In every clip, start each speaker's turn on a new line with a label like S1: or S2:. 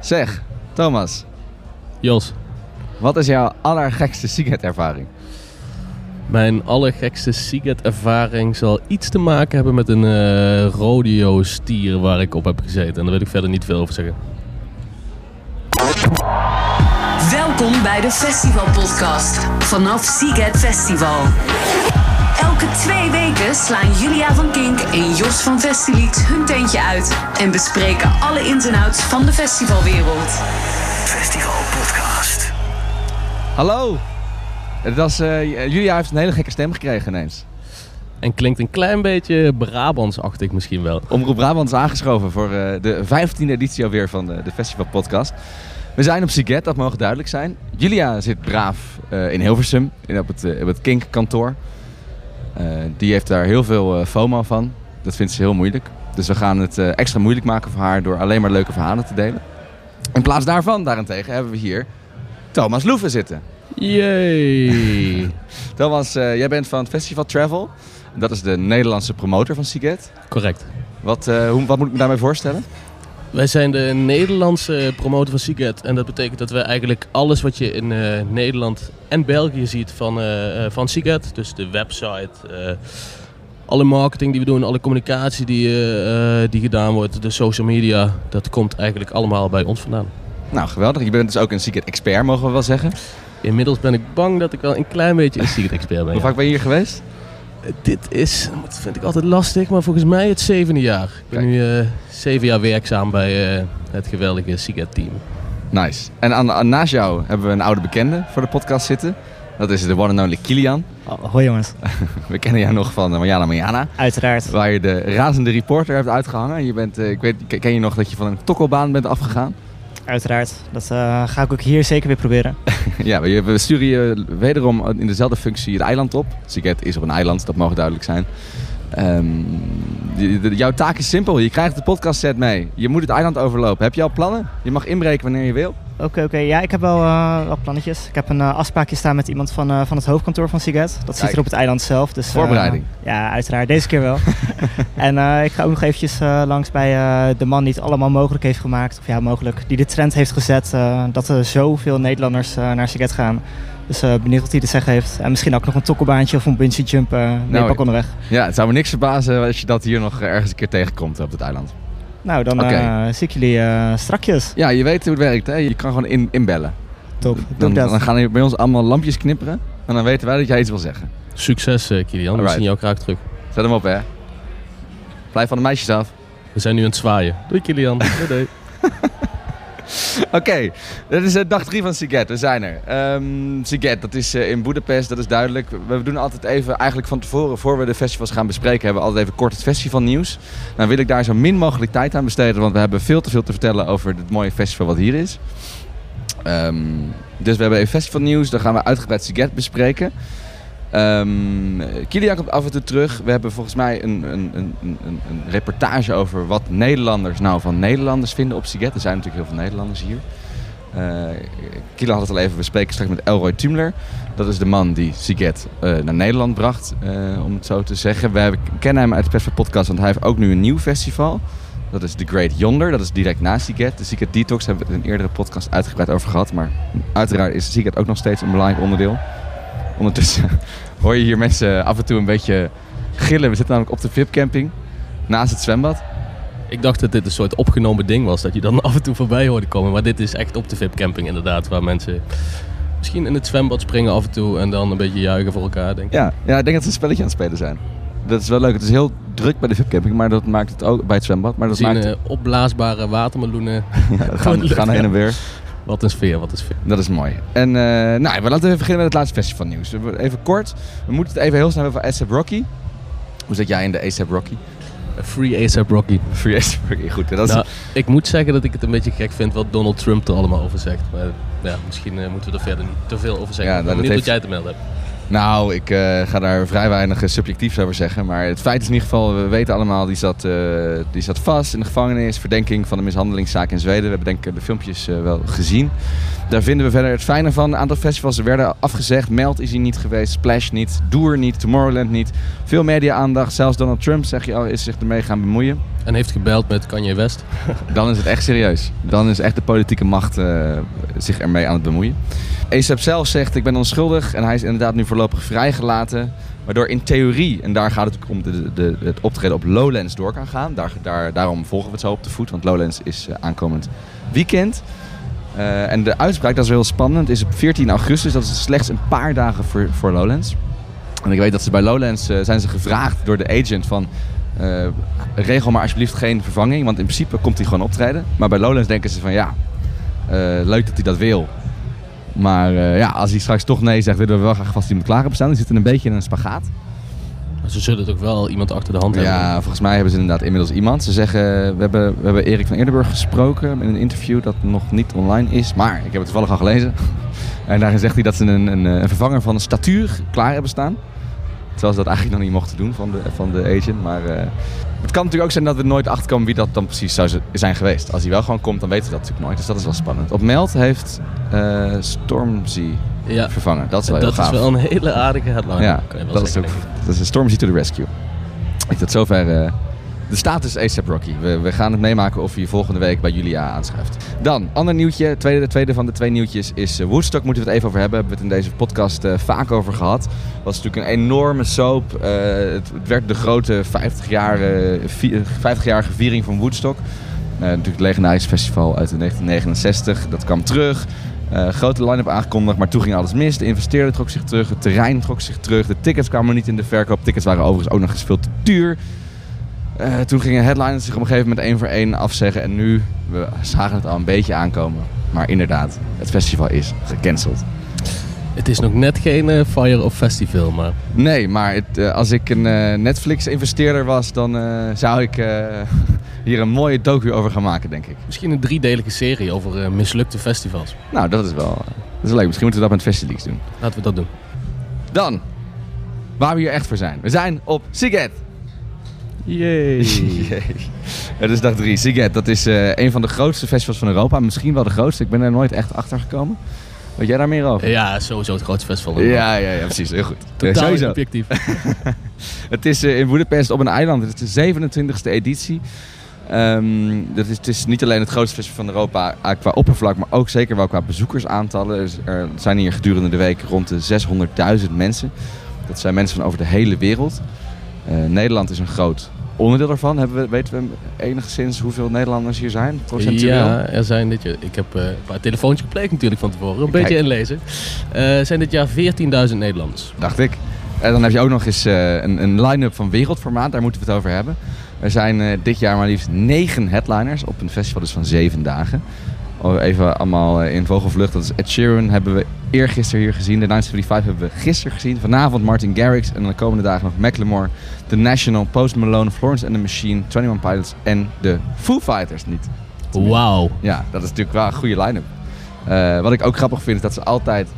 S1: Zeg, Thomas,
S2: Jos,
S1: wat is jouw allergekste Seagate-ervaring?
S2: mijn allergekste Seagate-ervaring zal iets te maken hebben met een eh rodeo-stier waar ik op heb gezeten. En daar wil ik verder niet veel over zeggen.
S3: Welkom bij de Festival Podcast vanaf Seagate Festival. Elke twee weken slaan Julia van Kink en Jos van Festilied hun tentje uit en bespreken alle ins en outs van de festivalwereld.
S4: Festival Podcast.
S1: Hallo! Het was, eh, Julia heeft een hele gekke stem gekregen ineens.
S2: En klinkt een klein beetje Brabants-achtig misschien wel.
S1: Omroep Brabant is aangeschoven voor eh, de 15e editie alweer van de, de Festival Podcast. We zijn op Siget, dat mogen duidelijk zijn. Julia zit braaf eh, in Hilversum, in, op het, eh, op het Kink-kantoor. Eh, die heeft daar heel veel eh, FOMO van. Dat vindt ze heel moeilijk. Dus we gaan het eh, extra moeilijk maken voor haar door alleen maar leuke verhalen te delen. In plaats daarvan, daarentegen, hebben we hier Thomas Loeven zitten.
S2: Yay!
S1: Thomas, jij bent van het Festival Travel. Dat is de Nederlandse promotor van Siget.
S2: Correct.
S1: Wat, hoe, wat moet ik me daarmee voorstellen?
S2: Wij zijn de Nederlandse promotor van Seagate. En dat betekent dat we eigenlijk alles wat je in eh, Nederland en België ziet van, eh, van Seagate. Dus de website, alle marketing die we doen, alle communicatie die, die gedaan wordt, de social media. Dat komt eigenlijk allemaal bij ons vandaan.
S1: Nou, geweldig. Je bent dus ook een Siget-expert, mogen we wel zeggen.
S2: Inmiddels ben ik bang dat ik wel een klein beetje een Seagate expert ben.
S1: Hoe
S2: ja.
S1: vaak ben je hier geweest?
S2: Dit is, dat vind ik altijd lastig, maar volgens mij het zevende jaar. Ik ben
S1: Kijk.
S2: nu eh, zeven jaar werkzaam bij eh, het geweldige Seagate team.
S1: Nice. En aan, aan- naast jou hebben we een oude bekende voor de podcast zitten. Dat is de one and only Kilian.
S5: Oh, hoi jongens,
S1: We kennen jou nog van eh, Mariana Mariana.
S5: uiteraard.
S1: Waar je de razende reporter hebt uitgehangen. Je bent, eh, ik weet, ken je nog dat je van een tokkelbaan bent afgegaan?
S5: Uiteraard. Dat eh, ga ik ook hier zeker weer proberen.
S1: ja, we, sturen je wederom in dezelfde functie het eiland op. Siget is op een eiland, dat mag duidelijk zijn. Ehm, jouw taak is simpel. Je krijgt de podcast set mee. Je moet het eiland overlopen. Heb je al plannen? Je mag inbreken wanneer je wil.
S5: Oké, oké. Ja, ik heb wel, eh, wel plannetjes. Ik heb een eh, afspraakje staan met iemand van, eh, van het hoofdkantoor van Siget. Dat zit er op het eiland zelf. Dus,
S1: Voorbereiding.
S5: ja, uiteraard. Deze keer wel. en ik ga ook nog eventjes langs bij de man die het allemaal mogelijk heeft gemaakt. Of ja, mogelijk. Die de trend heeft gezet dat er zoveel Nederlanders naar Siget gaan. Dus benieuwd wat hij te zeggen heeft. En misschien ook nog een tokkelbaantje of een bungee jump. nee,
S1: Nou,
S5: pak onderweg.
S1: Ja, het zou me niks verbazen als je dat hier nog ergens een keer tegenkomt op het eiland.
S5: Nou, dan eh, zie ik jullie eh, strakjes.
S1: Ja, je weet hoe het werkt. Hè? Je kan gewoon in, inbellen.
S5: Top. Doe
S1: Dan, dan gaan bij ons allemaal lampjes knipperen. En dan weten wij dat jij iets wil zeggen.
S2: Succes, eh, Kilian. We zien jou graag terug.
S1: Zet hem op, hè. Blijf van de meisjes af.
S2: We zijn nu aan het zwaaien. Doei, Kilian. Doei, doei.
S1: Oké, dit is eh, dag drie van Siget. We zijn er. Ehm Siget, dat is eh, in Boedapest, dat is duidelijk. We doen altijd even, eigenlijk van tevoren, voor we de festivals gaan bespreken, hebben we altijd even kort het festivalnieuws. Nou wil ik daar zo min mogelijk tijd aan besteden, want we hebben veel te veel te vertellen over het mooie festival wat hier is. Ehm, dus we hebben even festivalnieuws, dan gaan we uitgebreid Siget bespreken. Ehm Kilian komt af en toe terug. We hebben volgens mij een, een, een, een, reportage over wat Nederlanders nou van Nederlanders vinden op Siget. Er zijn natuurlijk heel veel Nederlanders hier. Eh Kilian had het al even, we spreken straks met Elroy Tumler. Dat is de man die Siget eh, naar Nederland bracht, eh, om het zo te zeggen. We kennen hem uit de Persver Podcast, want hij heeft ook nu een nieuw festival. Dat is The Great Yonder, dat is direct na Siget. De Siget Detox hebben we in een eerdere podcast uitgebreid over gehad. Maar uiteraard is Siget ook nog steeds een belangrijk onderdeel. Ondertussen hoor je hier mensen af en toe een beetje gillen. We zitten namelijk op de VIP-camping, naast het zwembad.
S2: Ik dacht dat dit een soort opgenomen ding was. Dat je dan af en toe voorbij hoorde komen. Maar dit is echt op de VIP-camping inderdaad. Waar mensen misschien in het zwembad springen af en toe. En dan een beetje juichen voor elkaar, denk ik.
S1: Ja, ja, ik denk dat ze een spelletje aan het spelen zijn. Dat is wel leuk. Het is heel druk bij de VIP-camping, maar dat maakt het ook bij het zwembad. Maar dat
S2: zien
S1: maakt
S2: eh, opblaasbare watermeloenen.
S1: ja, gaan, gaan heen en weer.
S2: Wat een sfeer, wat een sfeer.
S1: Dat is mooi. En eh, nou, we laten even beginnen met het laatste festivalnieuws. Even kort. We moeten het even heel snel hebben over ASAP Rocky. Hoe zit jij in de ASAP Rocky?
S2: Free ASAP Rocky.
S1: Free ASAP Rocky, goed. Dat is,
S2: Nou, ik moet zeggen dat ik het een beetje gek vind wat Donald Trump er allemaal over zegt. Maar ja, misschien eh, moeten we er verder niet te veel over zeggen.
S1: Ja,
S2: ik
S1: nou,
S2: ben
S1: dat
S2: benieuwd
S1: heeft-
S2: wat jij te melden hebt.
S1: Nou, ik eh, ga daar vrij weinig eh, subjectiefs over zeggen. Maar het feit is in ieder geval, we weten allemaal, die zat, eh, die zat vast in de gevangenis. Verdenking van een mishandelingszaak in Zweden. We hebben denk ik de filmpjes wel gezien. Daar vinden we verder het fijne van. Een aantal festivals werden afgezegd. Meld is hier niet geweest. Splash niet. Doer niet. Tomorrowland niet. Veel media-aandacht. Zelfs Donald Trump, zeg je al, is zich ermee gaan bemoeien.
S2: En heeft gebeld met Kanye West.
S1: Dan is het echt serieus. Dan is echt de politieke macht eh, zich ermee aan het bemoeien. ASAP zelf zegt, ik ben onschuldig en hij is inderdaad nu voorlopig vrijgelaten. Waardoor in theorie, en daar gaat het om de, de, het optreden op Lowlands door kan gaan. Daar, daar, daarom volgen we het zo op de voet, want Lowlands is eh, aankomend weekend. Eh, en de uitspraak, dat is wel heel spannend, is op 14 augustus. Dat is slechts een paar dagen voor, voor Lowlands. En ik weet dat ze bij Lowlands zijn ze gevraagd door de agent van... eh, regel maar alsjeblieft geen vervanging, want in principe komt hij gewoon optreden. Maar bij Lowlands denken ze van ja, eh, leuk dat hij dat wil. Maar eh, ja, als hij straks toch nee zegt, willen we wel graag vast iemand klaar hebben staan. Die zitten een beetje in een spagaat.
S2: Ze zullen het ook wel iemand achter de hand hebben.
S1: Ja, volgens mij hebben ze inderdaad inmiddels iemand. Ze zeggen, we hebben, we hebben Erik van Eerdenburg gesproken in een interview dat nog niet online is. Maar ik heb het toevallig al gelezen. En daarin zegt hij dat ze een, een, een vervanger van een statuur klaar hebben staan. Terwijl ze dat eigenlijk nog niet mochten doen van de, van de agent. Maar eh, het kan natuurlijk ook zijn dat we nooit achterkomen wie dat dan precies zou zijn geweest. Als hij wel gewoon komt, dan weten we dat natuurlijk nooit. Dus dat is wel spannend. Op Meld heeft eh, Stormzy
S2: Ja,
S1: vervangen. Dat is wel
S2: dat
S1: heel gaaf.
S2: is wel een hele aardige headline.
S1: Ja, dat is, ook, dat is Stormzy to the rescue. Ik tot zover eh, de status ASAP Rocky. We, we gaan het meemaken of hij volgende week bij Julia aanschuift. Dan, ander nieuwtje. Tweede, de tweede van de twee nieuwtjes is eh, Woodstock. Moeten we het even over hebben. Hebben we het in deze podcast eh, vaak over gehad. was natuurlijk een enorme soap. Eh, het, werd de grote 50-jarige 50 viering van Woodstock. Natuurlijk het legendarische festival uit 1969. Dat kwam terug. Grote line-up aangekondigd, maar toen ging alles mis. De investeerder trok zich terug, het terrein trok zich terug. De tickets kwamen niet in de verkoop. Tickets waren overigens ook nog eens veel te duur. Eh, toen gingen headliners zich op een gegeven moment één voor één afzeggen. En nu, we zagen het al een beetje aankomen. Maar inderdaad, het festival is gecanceld.
S2: Het is nog net geen eh, Fire of Festival, maar
S1: Nee, maar het, eh, als ik een Netflix-investeerder was, dan zou ik hier een mooie docu over gaan maken, denk ik.
S2: misschien een driedelige serie over mislukte festivals.
S1: Nou, dat is wel, dat is leuk. Misschien moeten we dat met Festileaks doen.
S2: Laten we dat doen.
S1: Dan, waar we hier echt voor zijn. We zijn op Siget.
S2: Yay.
S1: Jee. Het is dag drie. Siget, dat is eh, een van de grootste festivals van Europa. Misschien wel de grootste. Ik ben er nooit echt achter gekomen. Weet jij daar meer over?
S2: Ja, sowieso het grootste festival.
S1: Ja, ja, ja, precies. Heel goed. Ja,
S2: Totaal
S1: sowieso.
S2: objectief.
S1: Het is eh, in Budapest op een eiland. Het is de 27e editie. Ehm, dat is, het is niet alleen het grootste festival van Europa eh, qua oppervlak, maar ook zeker wel qua bezoekersaantallen. Dus er zijn hier gedurende de week rond de 600.000 mensen. Dat zijn mensen van over de hele wereld. Eh, Nederland is een groot onderdeel daarvan. Hebben we, weten we enigszins hoeveel Nederlanders hier zijn? Procentueel?
S2: Ja, er zijn dit jaar, ik heb eh, een paar telefoontjes gepleegd natuurlijk van tevoren, een
S1: Kijk.
S2: beetje inlezen. Eh zijn dit jaar 14.000 Nederlanders.
S1: dacht ik. En dan heb je ook nog eens eh, een, een line-up van wereldformaat, daar moeten we het over hebben. Er zijn dit jaar maar liefst negen headliners op een festival dus van zeven dagen. Oh, Even allemaal eh, in vogelvlucht. Dat is Ed Sheeran hebben we eergisteren hier gezien. De 975 hebben we gisteren gezien. Vanavond Martin Garrix. En de komende dagen nog Macklemore, The National, Post Malone, Florence and the Machine, 21 Pilots en de Foo Fighters niet.
S2: Wauw.
S1: Ja, dat is natuurlijk wel een goede line-up. Eh, wat ik ook grappig vind is dat ze altijd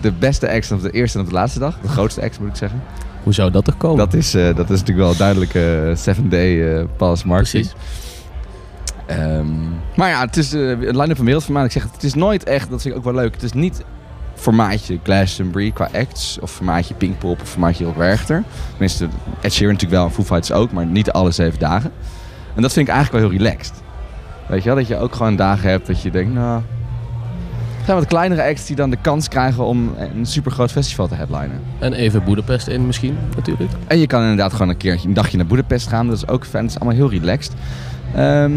S1: de beste acts op de eerste en op de laatste dag. De grootste acts moet ik zeggen.
S2: Hoe zou dat toch komen?
S1: Dat is, eh, dat is natuurlijk wel een duidelijke 7-day eh pass marketing.
S2: Precies.
S1: Ehm, maar ja, het is eh, een line-up van wereldformaat. Ik zeg het, het is nooit echt, dat vind ik ook wel leuk. Het is niet formaatje Glastonbury qua acts. Of formaatje Pinkpop of formaatje Rob Werchter. Tenminste, Ed Sheeran natuurlijk wel en Foo Fighters ook. Maar niet alle zeven dagen. En dat vind ik eigenlijk wel heel relaxed. Weet je wel, dat je ook gewoon dagen hebt dat je denkt, nou... Er zijn wat kleinere acts die dan de kans krijgen om een super groot festival te headlinen.
S2: En even Boedapest in misschien, natuurlijk.
S1: En je kan inderdaad gewoon een keertje een dagje naar Budapest gaan. Dat is ook fijn. Het is allemaal heel relaxed. Ehm,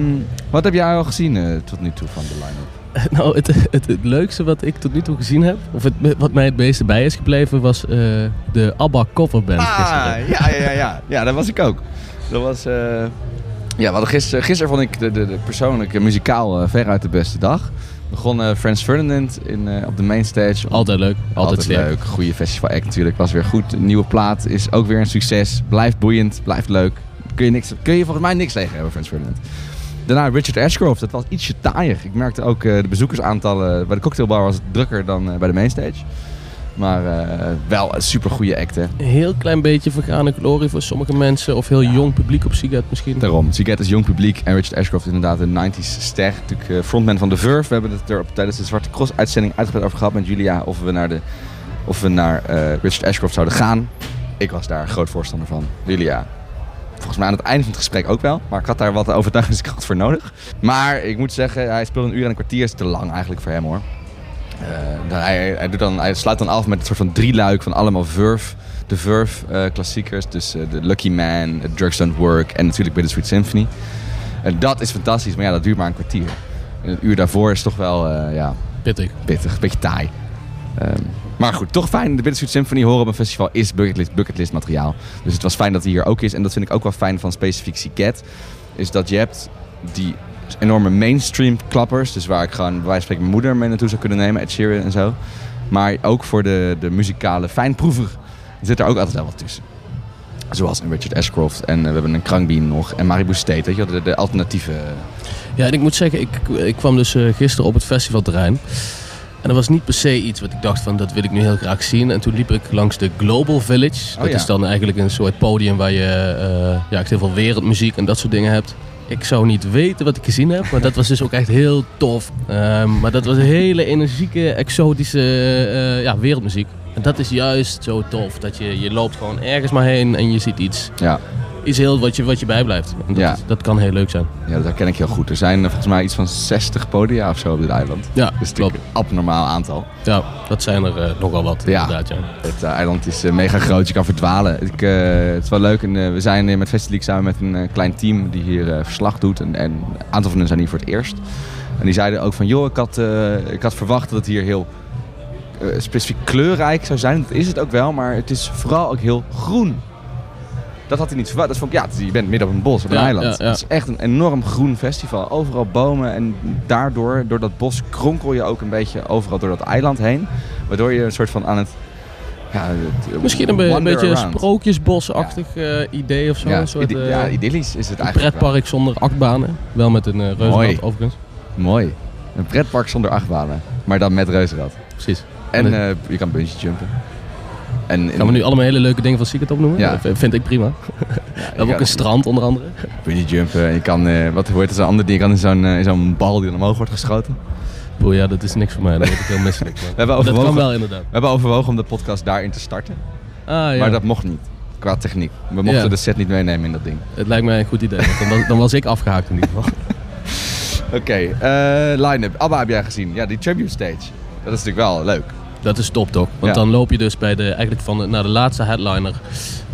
S1: wat heb jij al gezien eh, tot nu toe van de line-up?
S2: Nou, het, het, het leukste wat ik tot nu toe gezien heb, of het, wat mij het meeste bij is gebleven, was eh, de ABBA coverband gisteren.
S1: ja, ja, ja, ja. Ja, dat was ik ook. Dat was... eh, Ja, hadden gisteren, gisteren vond ik de, de, de persoonlijke muzikaal veruit de beste dag. Begon eh Frans Ferdinand in, op de mainstage.
S2: Altijd leuk, altijd,
S1: leuk. Goede festival act natuurlijk. Was weer goed. Een nieuwe plaat is ook weer een succes. Blijft boeiend, blijft leuk. Kun je, niks, kun je volgens mij niks tegen hebben, Frans Ferdinand. Daarna Richard Ashcroft. Dat was ietsje taaier. Ik merkte ook eh, de bezoekersaantallen bij de cocktailbar was het drukker dan eh, bij de mainstage. Maar eh, wel een super goede act, hè.
S2: Een heel klein beetje vergane glorie voor sommige mensen, of heel jong publiek op Siget misschien.
S1: Daarom. Siget is jong publiek en Richard Ashcroft is inderdaad een 90s ster. Natuurlijk frontman van The Verve. We hebben het er op, tijdens de Zwarte Cross uitzending uitgebreid over gehad met Julia. Of we naar, de, of we naar Richard Ashcroft zouden gaan. Ik was daar groot voorstander van. Julia, volgens mij aan het einde van het gesprek ook wel. Maar ik had daar wat overtuigingskracht voor nodig. Maar ik moet zeggen, hij speelde een uur en een kwartier. is te lang eigenlijk voor hem hoor. Eh, hij, hij, doet dan, hij sluit dan af met een soort van drieluik van allemaal Verve. De Verve eh, klassiekers. Dus eh, de Lucky Man, Drugs Don't Work en natuurlijk Bittersweet Symphony. En dat is fantastisch, maar ja, dat duurt maar een kwartier. En het uur daarvoor is toch wel, ja,
S2: Pittig.
S1: pittig, een beetje taai. Ehm, maar goed, toch fijn. De Bittersweet Symphony horen op een festival is bucketlist, bucketlist materiaal. Dus het was fijn dat hij hier ook is. En dat vind ik ook wel fijn van specifiek Siget. Is dat je hebt die enorme mainstream klappers. Dus waar ik gewoon bij wijze van spreken mijn moeder mee naartoe zou kunnen nemen. Ed Sheeran en zo. Maar ook voor de, de muzikale fijnproever zit er ook altijd wel wat tussen. Zoals Richard Ashcroft. En eh, we hebben een Krankbean nog. En Maribu State. Weet je de, de alternatieve...
S2: Ja, en ik moet zeggen, ik, ik kwam dus eh, gisteren op het festivalterrein. En dat was niet per se iets wat ik dacht van, dat wil ik nu heel graag zien. En toen liep ik langs de Global Village. dat
S1: Oh ja.
S2: is dan eigenlijk een soort podium waar je eh, ja, echt heel veel wereldmuziek en dat soort dingen hebt. Ik zou niet weten wat ik gezien heb, maar dat was dus ook echt heel tof. Ehm, maar dat was een hele energieke, exotische eh, ja, wereldmuziek. En dat is juist zo tof, dat je, je loopt gewoon ergens maar heen en je ziet iets,
S1: Ja,
S2: iets heel wat je, wat je bijblijft. En dat,
S1: Ja.
S2: dat kan heel leuk zijn.
S1: ja, dat herken ik heel goed. Er zijn eh, volgens mij iets van 60 podia of zo op dit eiland.
S2: Ja,
S1: Dus
S2: klopt.
S1: een abnormaal aantal.
S2: Ja, dat zijn er eh, nogal wat
S1: Ja.
S2: inderdaad, ja.
S1: Het eh, eiland is mega groot, je kan verdwalen. Ik, het is wel leuk. En, we zijn met Festileak samen met een klein team die hier verslag doet. En, en een aantal van hen zijn hier voor het eerst. En die zeiden ook van, joh, ik had, ik had verwacht dat het hier heel specifiek kleurrijk zou zijn. Dat is het ook wel, maar het is vooral ook heel groen. Dat had hij niet verwacht. Dat vond ik, ja, je bent midden op een bos, op een
S2: Ja,
S1: eiland.
S2: ja, ja.
S1: Het is echt een enorm groen festival. Overal bomen en daardoor, door dat bos, kronkel je ook een beetje overal door dat eiland heen. Waardoor je een soort van aan het... Ja, het-
S2: Misschien een, een beetje een
S1: around.
S2: sprookjesbosachtig eh, idee of zo.
S1: Ja,
S2: een soort eh,
S1: ja, idyllisch is het
S2: een
S1: eigenlijk wel.
S2: pretpark zonder achtbanen. Wel met een uh, reuzenrad
S1: Mooi.
S2: overigens.
S1: Mooi. Een pretpark zonder achtbanen. Maar dan met reuzenrad.
S2: Precies.
S1: En eh, je kan bungee jumpen. En,
S2: Gaan we nu allemaal hele leuke dingen van Secret opnoemen?
S1: Ja.
S2: Dat vind- ik prima.
S1: ja,
S2: We hebben ook een strand onder andere.
S1: Bungee jumpen. En je kan, eh, wat heet het, zo'n ander ding. Je kan in zo'n, eh, in zo'n bal die dan omhoog wordt geschoten.
S2: Boe, ja, dat is niks voor mij. Daar word ik heel misselijk van.
S1: hebben
S2: dat
S1: overwogen-
S2: kan wel inderdaad.
S1: We hebben overwogen om de podcast daarin te starten.
S2: Ah, ja.
S1: Maar dat mocht niet. Qua techniek. We mochten de set niet meenemen in dat ding.
S2: Het lijkt mij een goed idee. Want dan, was, dan was ik afgehaakt in ieder geval.
S1: Oké, eh, line-up. Abba heb jij gezien. Ja, die tribute stage. Dat is natuurlijk wel leuk.
S2: Dat is top toch? Want
S1: Ja.
S2: dan loop je dus bij de, eigenlijk van de, naar de laatste headliner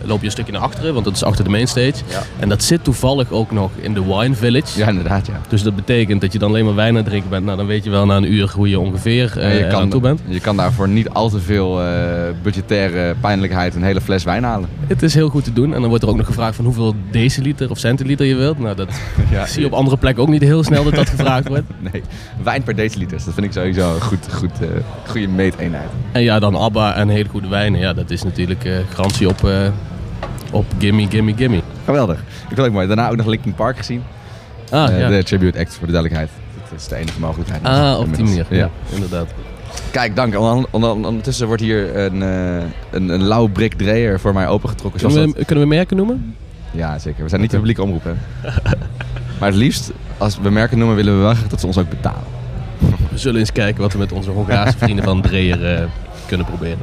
S2: loop je een stukje naar achteren, want dat is achter de mainstage.
S1: Ja.
S2: En dat zit toevallig ook nog in de Wine Village.
S1: Ja, inderdaad, ja.
S2: Dus dat betekent dat je dan alleen maar wijn aan het drinken bent. Nou, dan weet je wel na een uur hoe je ongeveer
S1: En
S2: eh
S1: je, kan,
S2: aan toe bent.
S1: je kan daarvoor niet al te veel eh, budgettaire pijnlijkheid een hele fles wijn halen.
S2: Het is heel goed te doen. En dan wordt er ook nog gevraagd van hoeveel deciliter of centiliter je wilt. Nou, dat
S1: Ja,
S2: zie je op andere plekken ook niet heel snel dat dat gevraagd wordt.
S1: Nee, wijn per deciliter. Dat vind ik sowieso een goed, goed, eh, goede meeteenheid.
S2: En ja, dan ABBA en hele goede wijnen. Ja, dat is natuurlijk garantie op, op gimme, gimme, gimme.
S1: Geweldig. Ik vind het mooi. Daarna ook nog Linkin Park gezien.
S2: Ah,
S1: Eh,
S2: ja.
S1: De tribute act, voor de duidelijkheid. Dat is de enige mogelijkheid.
S2: ah op die manier.
S1: Ja.
S2: Ja, inderdaad.
S1: Kijk, dank. Onder- onder- Ondertussen wordt hier een, eh, een, een lauw brik voor mij opengetrokken. Zoals
S2: Kunnen
S1: dat-
S2: we, kunnen we merken noemen?
S1: Ja, zeker. We zijn niet de publieke omroep, hè. maar het liefst, als we merken noemen, willen we wel graag dat ze ons ook betalen.
S2: We zullen eens kijken wat we met onze Hongaarse vrienden van Dreyer eh, kunnen proberen.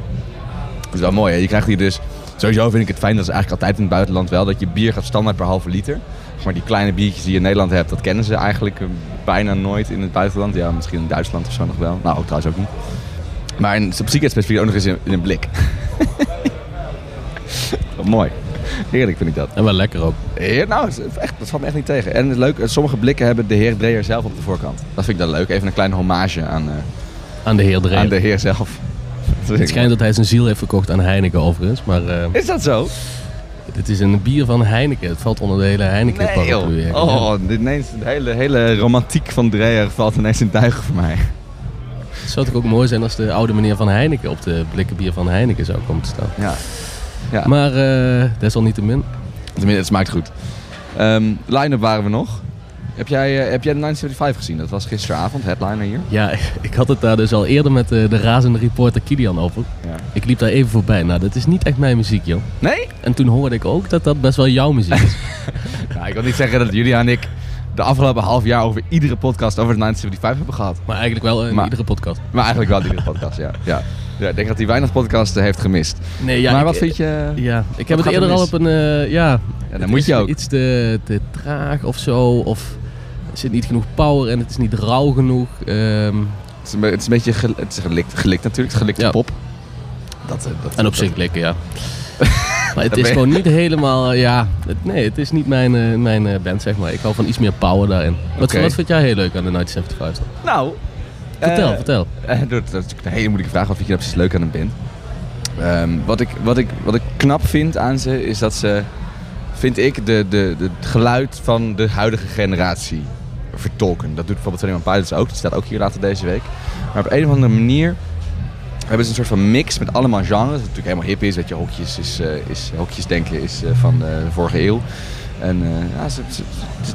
S1: Dat is wel mooi, hè. Je krijgt hier dus... Sowieso vind ik het fijn, dat is eigenlijk altijd in het buitenland wel, dat je bier gaat standaard per halve liter. Maar die kleine biertjes die je in Nederland hebt, dat kennen ze eigenlijk eh, bijna nooit in het buitenland. Ja, misschien in Duitsland of zo nog wel. Nou, ook trouwens ook niet. Maar in specifiek ook nog eens in, in een blik. Mooi. Heerlijk vind ik dat.
S2: En wel lekker ook.
S1: Heer, nou, echt, dat valt me echt niet tegen. En leuk, sommige blikken hebben de heer Dreyer zelf op de voorkant. Dat vind ik dan leuk. Even een kleine hommage aan, eh,
S2: Aan de heer Dreyer.
S1: aan de heer zelf.
S2: Het schijnt dat hij zijn ziel heeft verkocht aan Heineken overigens. Maar eh.
S1: Is dat zo?
S2: dit is een bier van Heineken. Het valt onder de hele Heineken paraplu.
S1: Oh, dit ineens, de hele, hele romantiek van Dreyer valt ineens in duigen voor mij.
S2: Het zou toch ook mooi zijn als de oude meneer van Heineken op de blikken bier van Heineken zou komen te staan.
S1: Ja. ja.
S2: Maar eh, desalniettemin.
S1: Tenminste, het smaakt goed. Ehm Line-up waren we nog. Heb jij, eh, heb jij de 975 gezien? Dat was gisteravond, headliner hier.
S2: Ja, ik had het daar dus al eerder met de, de razende reporter Kilian over.
S1: Ja.
S2: Ik liep daar even voorbij. Nou, dat is niet echt mijn muziek, joh.
S1: Nee?
S2: En toen hoorde ik ook dat dat best wel jouw muziek is.
S1: Nou, ik wil niet zeggen dat Julia en ik de afgelopen half jaar over iedere podcast over de 975 hebben gehad.
S2: maar eigenlijk wel in
S1: Maar-
S2: iedere podcast.
S1: Maar eigenlijk wel iedere podcast, ja. ja. Ja, ik denk dat hij weinig podcasten heeft gemist.
S2: Nee, ja,
S1: maar
S2: ik-
S1: wat vind je...
S2: Ja, ik heb het
S1: er
S2: eerder al op een... eh, ja,
S1: Ja, dan moet je ook.
S2: Iets te, te traag of zo. Of er zit niet genoeg power en het is niet rauw genoeg. Ehm,
S1: Het is een, be- het is een beetje gel- het is gelikt, gelikt natuurlijk, het is gelikte
S2: Ja.
S1: pop. Dat, eh, dat,
S2: en op zich lekker, ja. maar het is gewoon niet helemaal... ja, het, nee, het is niet mijn, eh, mijn eh, band, zeg maar. Ik hou van iets meer power daarin. Wat, vind jij heel leuk aan de 1975 dan?
S1: Nou,
S2: Vertel, vertel.
S1: Dat, dat is een hele moeilijke vraag. Wat vind je nou precies leuk aan een band? Ehm, wat, ik, wat, ik, wat ik knap vind aan ze is dat ze, vind ik, de, de, de, het geluid van de huidige generatie vertolken. Dat doet bijvoorbeeld Twenty One Pilots ook. Die staat ook hier later deze week. Maar op een of andere manier hebben ze een soort van mix met allemaal genres. Wat natuurlijk helemaal hip is. Weet je, hokjes, is, eh, is, hokjes denken is eh, van de vorige eeuw. En eh, ja, ze,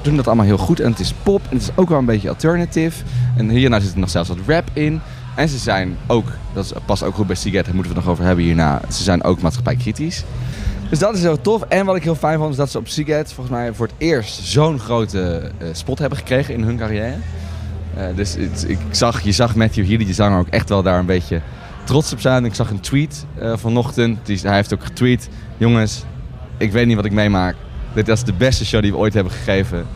S1: doen dat allemaal heel goed. En het is pop. En het is ook wel een beetje alternative. En hierna zit er nog zelfs wat rap in. En ze zijn ook, dat past ook goed bij Siget, daar moeten we het nog over hebben hierna. Ze zijn ook maatschappijkritisch. Dus dat is heel tof. En wat ik heel fijn vond, is dat ze op Siget volgens mij voor het eerst zo'n grote eh, spot hebben gekregen in hun carrière. Eh, dus ik zag, je zag Matthew Healy, die zanger, ook echt wel daar een beetje trots op zijn. Ik zag een tweet eh, vanochtend. Hij heeft ook getweet. Jongens, ik weet niet wat ik meemaak. Dit is de beste show die we ooit hebben gegeven.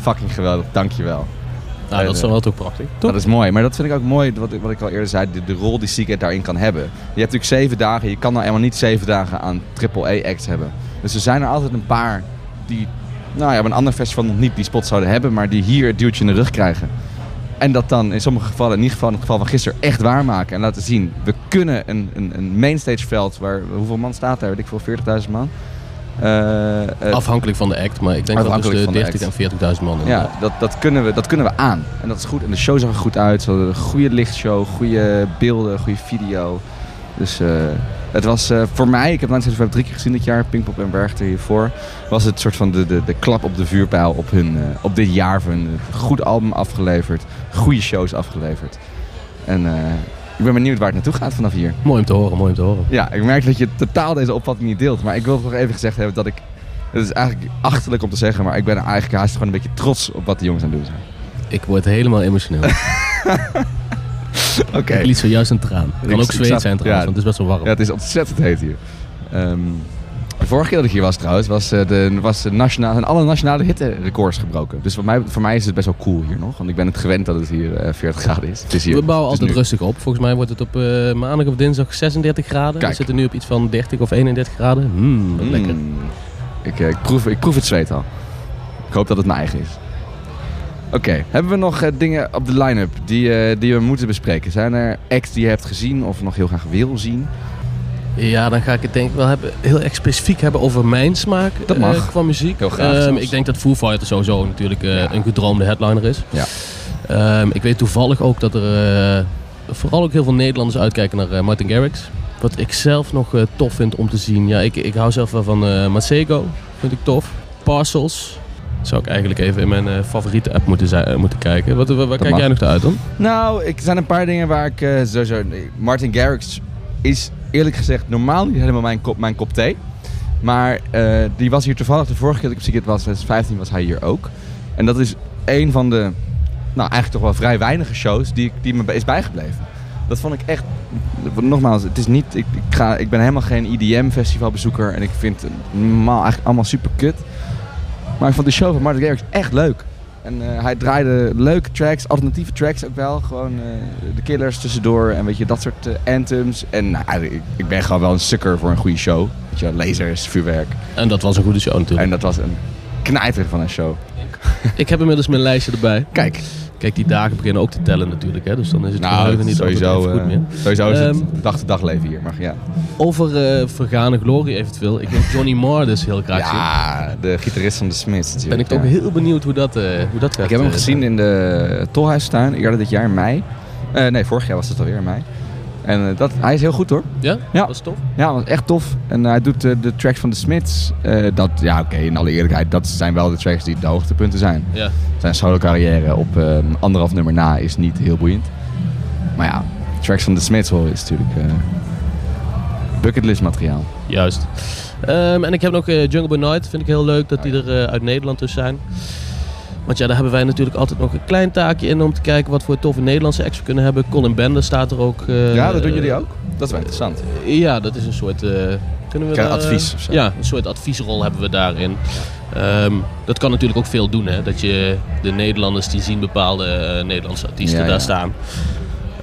S1: Fucking geweldig, dankjewel.
S2: Nou, dat is dan wel toch prachtig.
S1: Dat is mooi, maar dat vind ik ook mooi, wat ik, wat ik al eerder zei, de, de rol die Seagate daarin kan hebben. Je hebt natuurlijk zeven dagen, je kan nou helemaal niet zeven dagen aan triple-A-acts hebben. Dus er zijn er altijd een paar die, nou ja, op een ander festival nog niet die spot zouden hebben, maar die hier het duwtje in de rug krijgen. En dat dan in sommige gevallen, in ieder geval in het geval van gisteren, echt waarmaken en laten zien. We kunnen een, een, een mainstageveld waar, hoeveel man staat daar? Weet ik veel, 40.000 man? Eh, eh,
S2: Afhankelijk van de act, maar ik denk dat tussen
S1: de
S2: 30 en 40.000 man.
S1: Ja, dat, dat, kunnen we, dat kunnen we aan. En dat is goed. En de show zag er goed uit. Ze hadden een goede lichtshow, goede beelden, goede video. Dus eh, het was voor mij, ik heb Night City drie keer gezien dit jaar, Pinkpop en Werchter hiervoor. Was het soort van de, de, de klap op de vuurpijl op, hun, op dit jaar van hun. Goed album afgeleverd, goede shows afgeleverd. En ik ben benieuwd waar het naartoe gaat vanaf hier.
S2: Mooi om te horen, mooi om te horen.
S1: Ja, ik merk dat je totaal deze opvatting niet deelt. Maar ik wil toch even gezegd hebben dat ik... Het is eigenlijk achterlijk om te zeggen, maar ik ben eigenlijk haast gewoon een beetje trots op wat de jongens aan het doen zijn.
S2: Ik word helemaal emotioneel.
S1: Oké.
S2: Ik liet zojuist een traan. Het
S1: Ik-
S2: kan ook zweet zijn trouwens,
S1: ja.
S2: want het is best wel warm.
S1: Ja, het is ontzettend heet hier. Ehm, vorige keer dat ik hier was trouwens, was, eh, de, was de nationale, zijn alle nationale hitterecords gebroken. Dus voor mij, voor mij is het best wel cool hier nog. Want ik ben het gewend dat het hier eh, 40 graden is. Het is hier,
S2: We bouwen altijd
S1: nu-
S2: rustig op. Volgens mij wordt het op eh, maandag of dinsdag 36 graden. We zitten nu op iets van 30 of 31 graden. Hmm, wat
S1: Mm.
S2: lekker.
S1: Ik, eh, ik, proef, ik proef het zweet al. Ik hoop dat het mijn eigen is. Oké, hebben we nog eh, dingen op de line-up die, eh, die we moeten bespreken? Zijn er acts die je hebt gezien of nog heel graag wil zien?
S2: Ja, dan ga ik het denk ik wel hebben, heel erg specifiek hebben over mijn smaak
S1: Dat
S2: eh,
S1: mag.
S2: qua muziek.
S1: Heel graag
S2: Ehm, ik denk dat Foo Fighters sowieso natuurlijk eh,
S1: Ja.
S2: een gedroomde headliner is.
S1: Ja.
S2: Ehm, ik weet toevallig ook dat er eh, vooral ook heel veel Nederlanders uitkijken naar eh, Martin Garrix. Wat ik zelf nog eh, tof vind om te zien. Ja, ik, ik hou zelf wel van eh Masego. Vind ik tof. Parcels. Zou ik eigenlijk even in mijn eh, favoriete app moeten, zijn, moeten kijken. Wat, waar waar kijk
S1: mag.
S2: jij nog naar uit dan?
S1: Nou, ik, er zijn een paar dingen waar ik eh, sowieso... nee, Martin Garrix is eerlijk gezegd normaal niet helemaal mijn kop, mijn kop thee. Maar eh, die was hier toevallig de vorige keer dat ik op Secret was, 2015, was hij hier ook. En dat is een van de, nou eigenlijk toch wel vrij weinige shows die, die me is bijgebleven. Dat vond ik echt, nogmaals, het is niet, ik, ik, ga, ik ben helemaal geen EDM-festivalbezoeker en ik vind het normaal eigenlijk allemaal super kut. Maar ik vond de show van Martin Garrix echt leuk. En eh, hij draaide leuke tracks, alternatieve tracks ook wel. Gewoon eh, de Killers tussendoor en weet je, dat soort eh, anthems. En nou, ik, ik ben gewoon wel een sukker voor een goede show. Weet je, lasers, vuurwerk.
S2: En dat was een goede show natuurlijk.
S1: En dat was een knijter van een show.
S2: Ik heb inmiddels mijn lijstje erbij.
S1: Kijk,
S2: Kijk, die dagen beginnen ook te tellen natuurlijk. Hè? Dus dan is het
S1: nou,
S2: geheugen niet altijd
S1: sowieso,
S2: goed
S1: eh,
S2: meer.
S1: sowieso is het
S2: Ehm,
S1: dag to dag leven hier. Maar ja,
S2: Over eh, vergane glorie eventueel. Ik wil Johnny Marr dus heel graag zien.
S1: ja de gitarist van de Smiths.
S2: Ben ik
S1: ja.
S2: heel benieuwd hoe dat, eh, hoe dat gaat.
S1: Ik heb hem gezien in de Tolhuistuin eerder dit jaar in mei. Nee, vorig jaar was het alweer in mei. En eh, dat, hij is heel goed hoor.
S2: Ja?
S1: Ja.
S2: Dat is tof.
S1: Ja, dat was echt tof. En hij doet eh, de tracks van de Smiths. Eh, dat, ja, oké, in alle eerlijkheid, dat zijn wel de tracks die de hoogtepunten zijn.
S2: Ja.
S1: Zijn solo carrière op eh, anderhalf nummer na is niet heel boeiend. Maar ja, tracks van de Smiths horen is natuurlijk eh bucketlist materiaal.
S2: Juist. Ehm, en ik heb nog eh, Jungle Boy Night. Vind ik heel leuk dat die er eh, uit Nederland dus zijn. Want ja, daar hebben wij natuurlijk altijd nog een klein taakje in om te kijken wat voor toffe Nederlandse acts we kunnen hebben. Colin Bender staat er ook. eh,
S1: ja, dat doen jullie ook? Dat is wel interessant.
S2: Ja, dat is een soort. eh, kunnen we daar,
S1: advies
S2: eh,
S1: of zo?
S2: Ja, een soort adviesrol hebben we daarin. Ehm, dat kan natuurlijk ook veel doen, hè? Dat je de Nederlanders die zien bepaalde eh, Nederlandse artiesten
S1: Ja, ja.
S2: daar staan.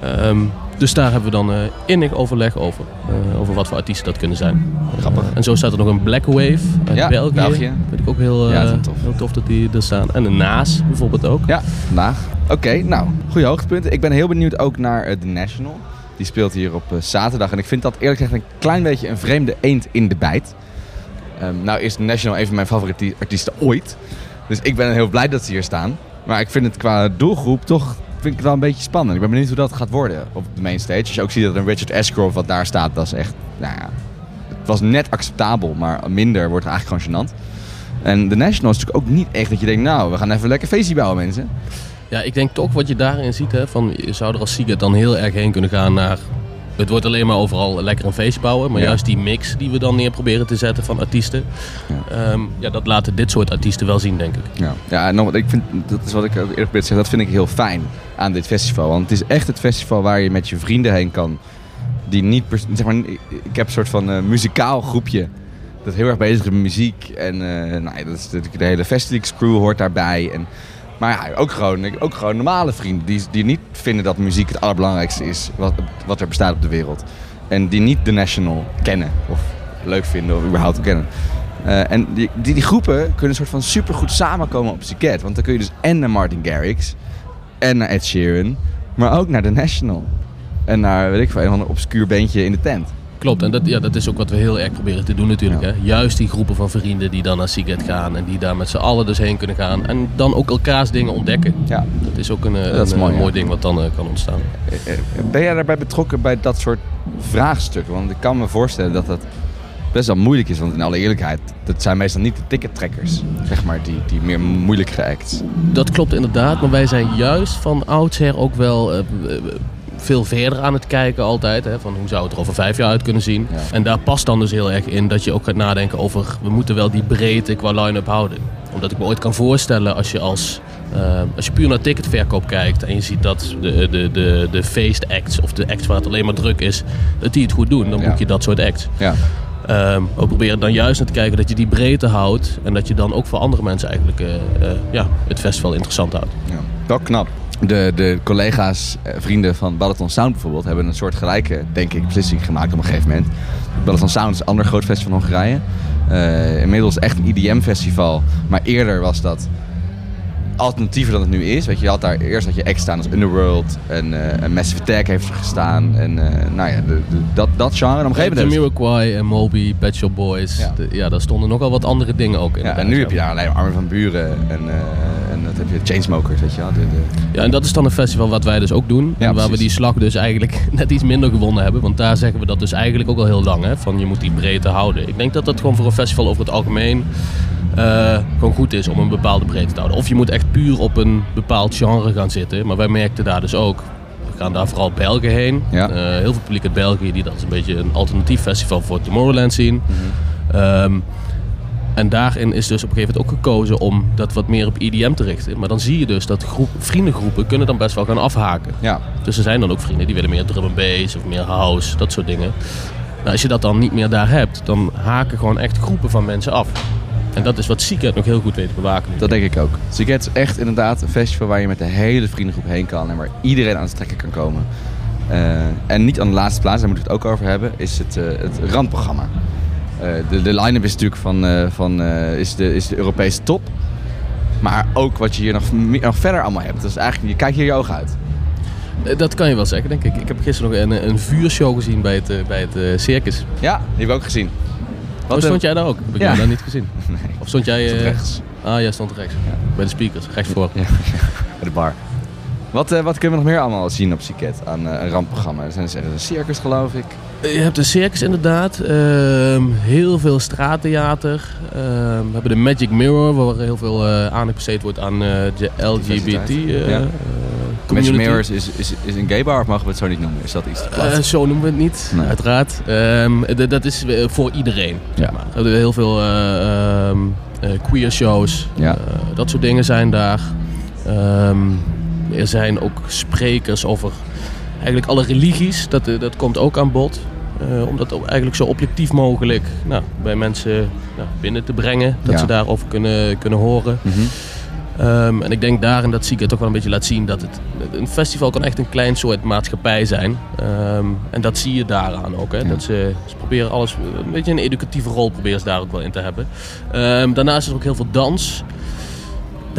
S2: Ehm, dus daar hebben we dan eh innig overleg over. eh, over wat voor artiesten dat kunnen zijn.
S1: Grappig.
S2: En zo staat er nog een Black Wave uit
S1: Ja,
S2: België.
S1: België.
S2: Vind ik ook heel,
S1: Ja,
S2: eh,
S1: tof.
S2: heel tof dat die er staan. En een Naas bijvoorbeeld ook.
S1: Ja, vandaag. Oké, nou, goede hoogtepunten. Ik ben heel benieuwd ook naar The National. Die speelt hier op zaterdag. En ik vind dat eerlijk gezegd een klein beetje een vreemde eend in de bijt. Ehm, nou is The National een van mijn favoriete artiesten ooit. Dus ik ben heel blij dat ze hier staan. Maar ik vind het qua doelgroep toch vind ik het wel een beetje spannend. Ik ben benieuwd hoe dat gaat worden op de main stage. Als je ook ziet dat een Richard Ashcroft wat daar staat, dat is echt, nou ja, het was net acceptabel, maar minder wordt eigenlijk gewoon gênant. En The National is natuurlijk ook niet echt dat je denkt, nou, we gaan even lekker feestje bouwen mensen.
S2: Ja, ik denk toch wat je daarin ziet, hè, van, je zou er als Siget dan heel erg heen kunnen gaan naar... Het wordt alleen maar overal lekker een feest bouwen. Maar
S1: Ja.
S2: juist die mix die we dan neer proberen te zetten van artiesten.
S1: Ja.
S2: Ja. ja, dat laten dit soort artiesten wel zien, denk ik.
S1: Ja, ja en nog, ik vind, dat is wat ik ook eerder probeer te zeggen, dat vind ik heel fijn aan dit festival. Want het is echt het festival waar je met je vrienden heen kan. Die niet, zeg maar, ik heb een soort van eh, muzikaal groepje dat heel erg bezig is met muziek. En eh, nou, ja, dat is, de, de hele Festivals crew hoort daarbij. En, maar ja, ook gewoon, ook gewoon normale vrienden die, die niet vinden dat muziek het allerbelangrijkste is wat, wat er bestaat op de wereld. En die niet de National kennen of leuk vinden of überhaupt kennen. Eh, en die, die, die groepen kunnen een soort van supergoed samenkomen op Siget. Want dan kun je dus en naar Martin Garrix en naar Ed Sheeran, maar ook naar The National. En naar, weet ik veel, een of ander obscuur beentje in de tent.
S2: Klopt, en dat, ja, dat is ook wat we heel erg proberen te doen natuurlijk.
S1: Ja.
S2: Hè. Juist die groepen van vrienden die dan naar Siget gaan en die daar met z'n allen dus heen kunnen gaan. En dan ook elkaars dingen ontdekken.
S1: Ja.
S2: Dat is ook een,
S1: Dat is
S2: een,
S1: mooi,
S2: mooi ding wat dan eh, kan ontstaan.
S1: Eh, eh, Ben jij daarbij betrokken bij dat soort vraagstukken? Want ik kan me voorstellen dat dat best wel moeilijk is. Want in alle eerlijkheid, dat zijn meestal niet de tickettrekkers. Zeg maar, die, die meer moeilijke acts.
S2: Dat klopt inderdaad, maar wij zijn juist van oudsher ook wel veel verder aan het kijken altijd. Hè, van hoe zou het er over vijf jaar uit kunnen zien.
S1: Ja.
S2: En daar past dan dus heel erg in dat je ook gaat nadenken over... we moeten wel die breedte qua line-up houden. Omdat ik me ooit kan voorstellen als je als... eh, als je puur naar ticketverkoop kijkt en je ziet dat de, de, de, de feestacts of de acts waar het alleen maar druk is, dat die het goed doen, dan
S1: Ja.
S2: boek je dat soort acts.
S1: Ja.
S2: Ehm, we proberen dan juist naar te kijken dat je die breedte houdt en dat je dan ook voor andere mensen eigenlijk eh, eh, ja, het festival interessant houdt.
S1: Ja, wel knap. De, de collega's, eh, vrienden van Balaton Sound bijvoorbeeld, hebben een soort gelijke, denk ik, beslissing gemaakt op een gegeven moment. Balaton Sound is een ander groot festival van Hongarije. Eh, inmiddels echt een EDM-festival, maar eerder was dat alternatiever dan het nu is. Weet je, je had daar eerst had je acts staan als Underworld en, eh en Massive Attack heeft er gestaan. En nou ja, de, de- dat, dat genre. En op een gegeven moment
S2: Jamiroquai en Moby, Pet Shop Boys.
S1: Ja.
S2: Daar stonden nogal wat andere dingen ook in.
S1: ja, en nu heb je daar alleen Armin van Buren en, en dat heb je Chainsmokers, weet je wel. De, de,
S2: Ja, en dat is dan een festival wat wij dus ook doen.
S1: Ja,
S2: waar we die slag dus eigenlijk net iets minder gewonnen hebben. Want daar zeggen we dat dus eigenlijk ook al heel lang. Hè, van je moet die breedte houden. Ik denk dat dat gewoon voor een festival over het algemeen eh, gewoon goed is om een bepaalde breedte te houden. Of je moet echt puur op een bepaald genre gaan zitten. Maar wij merkten daar dus ook. We gaan daar vooral Belgen heen.
S1: Ja.
S2: Eh, heel veel publiek uit België die dat als een beetje een alternatief festival voor Tomorrowland zien.
S1: Mhm.
S2: Ehm, en daarin is dus op een gegeven moment ook gekozen om dat wat meer op EDM te richten. Maar dan zie je dus dat groep, vriendengroepen kunnen dan best wel gaan afhaken.
S1: ja,
S2: Dus er zijn dan ook vrienden die willen meer drum and bass of meer house, dat soort dingen. Nou, als je dat dan niet meer daar hebt, dan haken gewoon echt groepen van mensen af. En dat is wat Seeket nog heel goed weet te bewaken.
S1: Dat denk ik ook. Siget is echt inderdaad een festival waar je met de hele vriendengroep heen kan en waar iedereen aan het trekken kan komen. Eh, en niet aan de laatste plaats, daar moeten we het ook over hebben, is het, eh, het randprogramma. Eh, de de line-up is natuurlijk van, eh, van eh, is de, is de Europese top. Maar ook wat je hier nog, nog verder allemaal hebt. Dat is eigenlijk, je kijkt hier je ogen uit.
S2: Dat kan je wel zeggen, denk ik. Ik heb gisteren nog een, een vuurshow gezien bij het, bij het circus.
S1: Ja, die hebben we ook gezien.
S2: Wat
S1: eh,
S2: stond jij daar ook? Heb ik
S1: ja.
S2: daar niet gezien? Of stond jij...
S1: stond rechts.
S2: Ah, jij stond rechts. Bij de speakers, rechts voor.
S1: Ja, bij de bar. Wat, wat kunnen we nog meer allemaal zien op Siket aan een randprogramma? Er zijn er een circus, geloof ik.
S2: Je hebt een circus inderdaad, Ehm, heel veel straattheater. Ehm, we hebben de Magic Mirror, waar heel veel eh aandacht besteed wordt aan eh, de LGBT eh,
S1: Ja. Magic. Mirrors is, is, is een gay bar, of mogen we het zo niet noemen? Is dat iets te plat?
S2: Zo noemen we het niet,
S1: Nee.
S2: uiteraard. Ehm, dat is voor iedereen.
S1: Ja.
S2: Zeg maar. We hebben heel veel queer shows.
S1: Ja.
S2: Dat soort dingen zijn daar. Er zijn ook sprekers over eigenlijk alle religies. Dat, eh, dat komt ook aan bod. Eh, om dat eigenlijk zo objectief mogelijk nou, bij mensen nou, binnen te brengen. Dat
S1: Ja.
S2: ze daarover kunnen, kunnen horen.
S1: Mhm.
S2: Ehm, en ik denk daarin dat Zieke toch wel een beetje laat zien dat het, een festival kan echt een klein soort maatschappij zijn. Ehm, en dat zie je daaraan ook. Hè?
S1: Ja.
S2: Dat ze, ze proberen alles, een beetje een educatieve rol proberen ze daar ook wel in te hebben. Ehm, daarnaast is er ook heel veel dans.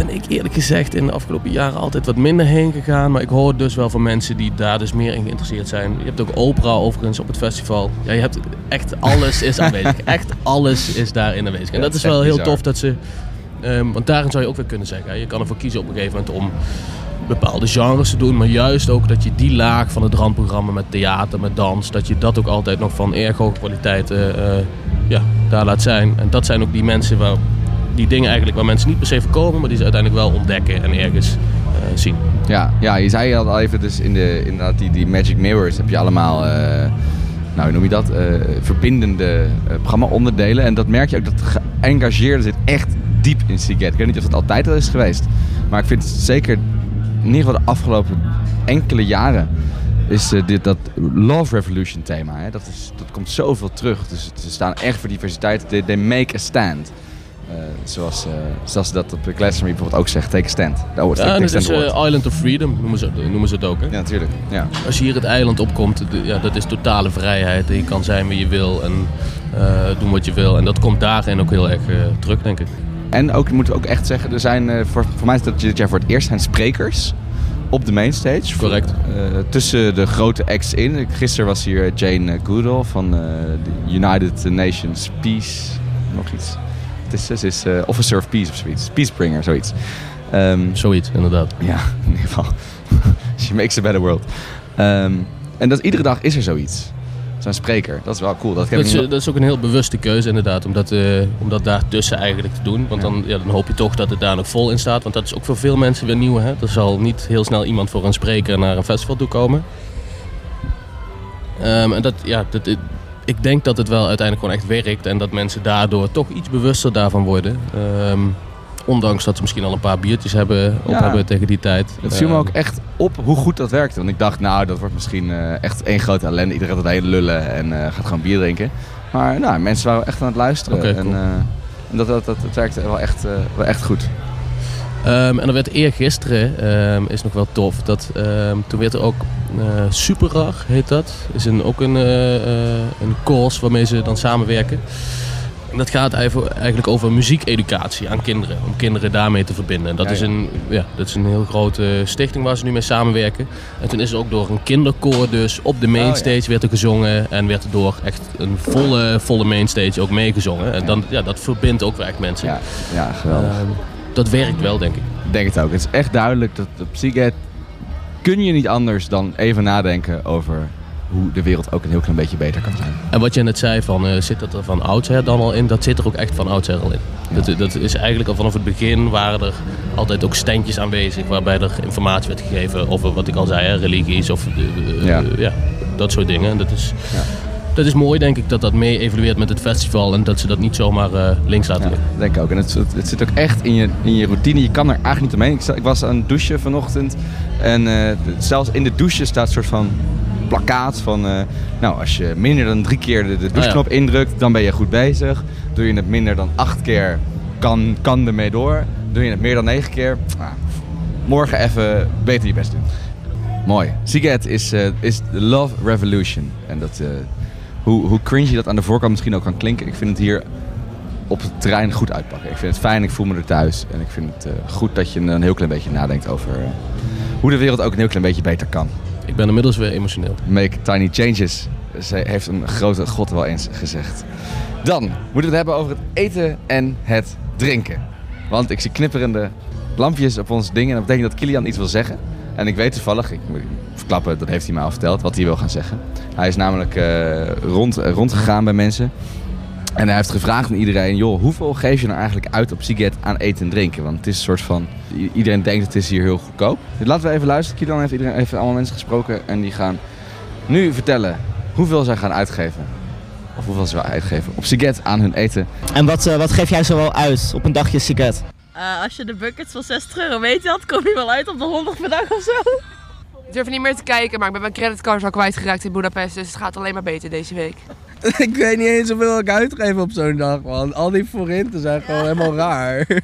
S2: Ben ik eerlijk gezegd in de afgelopen jaren altijd wat minder heen gegaan. Maar ik hoor dus wel van mensen die daar dus meer in geïnteresseerd zijn. Je hebt ook opera overigens op het festival. Ja, je hebt echt alles is aanwezig. echt alles is daarin aanwezig. En dat is wel heel tof dat ze Ehm, want daarin zou je ook weer kunnen zeggen, hè, je kan ervoor kiezen op een gegeven moment om bepaalde genres te doen, maar juist ook dat je die laag van het randprogramma met theater, met dans, dat je dat ook altijd nog van erg hoge kwaliteit eh, eh, ja, daar laat zijn. En dat zijn ook die mensen waar, die dingen eigenlijk waar mensen niet per se voor komen, maar die ze uiteindelijk wel ontdekken en ergens eh, zien.
S1: Ja, ja, je zei al even dus in de, inderdaad die, die Magic Mirrors heb je allemaal, eh, nou noem je dat, eh, verbindende programma-onderdelen. En dat merk je ook, dat geëngageerde zit echt diep in Seagate. Ik weet niet of dat altijd al is geweest, maar ik vind zeker, in ieder geval de afgelopen enkele jaren, is dit, dat Love Revolution thema. Hè? Dat, is, dat komt zoveel terug. Dus ze staan echt voor diversiteit. They, they make a stand. Eh, zoals, eh, zoals ze dat op Glastonbury bijvoorbeeld ook zegt, take a stand. Oh,
S2: Ja,
S1: stand
S2: is. Island of Freedom, noemen ze, noemen ze het ook. Hè?
S1: Ja, natuurlijk. Ja.
S2: Als je hier het eiland opkomt, de- ja, dat is totale vrijheid. Je kan zijn wie je wil en eh, doen wat je wil. En dat komt daarin ook heel erg terug, denk ik.
S1: En ook, moeten we ook echt zeggen, er zijn, voor, voor mij is dat dit jaar voor het eerst zijn sprekers op de mainstage.
S2: Correct.
S1: Tussen de grote acts in. Gisteren was hier Jane Goodall van de United Nations Peace, nog iets. Het is, ze is eh, Officer of Peace of zoiets. Peacebringer, zoiets. Ehm,
S2: Zoiets, inderdaad.
S1: ja, in ieder geval. She makes a better world. Ehm, en dat, iedere dag is er zoiets. Zo'n spreker. Dat is wel cool. Dat
S2: is,
S1: niet-
S2: dat is ook een heel bewuste keuze inderdaad, om dat, eh, om dat daartussen eigenlijk te doen. Want
S1: Ja.
S2: dan, ja, dan hoop je toch dat het daar nog vol in staat. Want dat is ook voor veel mensen weer nieuw. Hè? Er zal niet heel snel iemand voor een spreker naar een festival toe komen. Ehm, en dat, ja, dat, ik denk dat het wel uiteindelijk gewoon echt werkt. En dat mensen daardoor toch iets bewuster daarvan worden. Ehm, ondanks dat ze misschien al een paar biertjes hebben, op
S1: Ja.
S2: hebben tegen die tijd.
S1: Het viel me
S2: Ehm,
S1: ook echt op hoe goed dat werkte. Want ik dacht, nou, dat wordt misschien eh, echt één grote ellende. Iedereen gaat heen lullen en eh, gaat gewoon bier drinken. Maar nou, mensen waren echt aan het luisteren. En eh, en dat, dat, dat, dat werkte wel echt, wel echt goed.
S2: Ehm, en er werd eergisteren, ehm is nog wel tof, dat, ehm, toen werd er ook Superrar, heet dat. Is een, ook een, eh, een course waarmee ze dan samenwerken. En dat gaat eigenlijk over muziekeducatie aan kinderen, om kinderen daarmee te verbinden. En dat,
S1: Ja,
S2: is een, ja, dat is een heel grote stichting waar ze nu mee samenwerken. En toen is er ook door een kinderkoor dus op de mainstage
S1: Oh, ja.
S2: werd er gezongen. En werd er door echt een volle, volle mainstage ook meegezongen. En dan, ja, dat verbindt ook echt mensen.
S1: Ja, ja geweldig.
S2: Dat werkt wel, denk ik.
S1: Ik denk het ook. Het is echt duidelijk dat op Seagate kun je niet anders dan even nadenken over hoe de wereld ook een heel klein beetje beter kan zijn.
S2: En wat je net zei, van, eh, zit dat er van oudsher dan al in? Dat zit er ook echt van oudsher al in. Dat, dat is eigenlijk al vanaf het begin waren er altijd ook standjes aanwezig waarbij er informatie werd gegeven over wat ik al zei, hè, religies of eh,
S1: Ja.
S2: eh, ja, dat soort dingen. En dat is,
S1: Ja.
S2: Dat is mooi denk ik dat dat mee evolueert met het festival en dat ze dat niet zomaar eh, links laten
S1: Ja,
S2: liggen.
S1: denk ik ook. En het, het, het zit ook echt in je, in je routine. Je kan er eigenlijk niet omheen. Ik, ik was aan het douchen vanochtend. En eh, zelfs in de douche staat een soort van plakkaat van... eh, nou, als je minder dan drie keer de, de doucheknop indrukt, dan ben je goed bezig. Doe je het minder dan acht keer, kan, kan ermee door. Doe je het meer dan negen keer, nou, morgen even beter je best doen. Mooi. Seagate is, is de Love Revolution. En dat, hoe, hoe cringy dat aan de voorkant misschien ook kan klinken. Ik vind het hier op het terrein goed uitpakken. Ik vind het fijn, ik voel me er thuis. En ik vind het eh, goed dat je een heel klein beetje nadenkt over eh, hoe de wereld ook een heel klein beetje beter kan.
S2: Ik ben inmiddels weer emotioneel.
S1: Make tiny changes, heeft een grote god wel eens gezegd. Dan moeten we het hebben over het eten en het drinken. Want ik zie knipperende lampjes op ons ding. En dat betekent dat Kilian iets wil zeggen. En ik weet toevallig, ik moet verklappen, dat heeft hij mij al verteld, wat hij wil gaan zeggen. Hij is namelijk eh, rond, rondgegaan bij mensen. En hij heeft gevraagd aan iedereen, joh, hoeveel geef je nou eigenlijk uit op Siget aan eten en drinken? Want het is een soort van, iedereen denkt het is hier heel goedkoop. Dus laten we even luisteren. Kilian heeft iedereen even allemaal mensen gesproken en die gaan nu vertellen hoeveel zij gaan uitgeven of hoeveel ze wel uitgeven op Siget aan hun eten.
S5: En wat, eh, wat geef jij zo wel uit op een dagje Siget?
S6: Eh, als je de buckets van 60 euro weet had, kom je wel uit op de 100 per dag of zo.
S7: Ik durf niet meer te kijken, maar ik ben mijn creditcard al kwijtgeraakt in Budapest. Dus het gaat alleen maar beter deze week.
S8: ik weet niet eens hoeveel ik uitgeef op zo'n dag, man. Al die forinten zijn gewoon helemaal raar.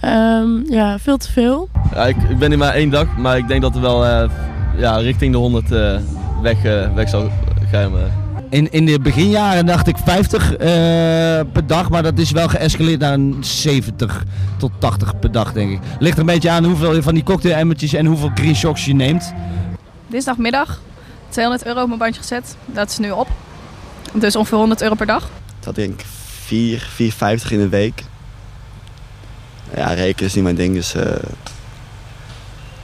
S6: Ehm, ja, veel te veel.
S9: Ja, ik, ik ben hier maar één dag, maar ik denk dat er wel eh, ja, richting de 100 eh, weg, weg zal gaan. Eh.
S10: In, in de beginjaren dacht ik 50 eh, per dag, maar dat is wel geëscaleerd naar een 70 tot 80 per dag, denk ik. Ligt er een beetje aan hoeveel je van die cocktailemmertjes en hoeveel green shocks je neemt.
S6: Dinsdagmiddag, 200 euro op mijn bandje gezet. Dat is nu op. Dus ongeveer 100 euro per dag.
S11: Dat denk ik 4, 4,50 in de week. Ja, rekenen is niet mijn ding, dus eh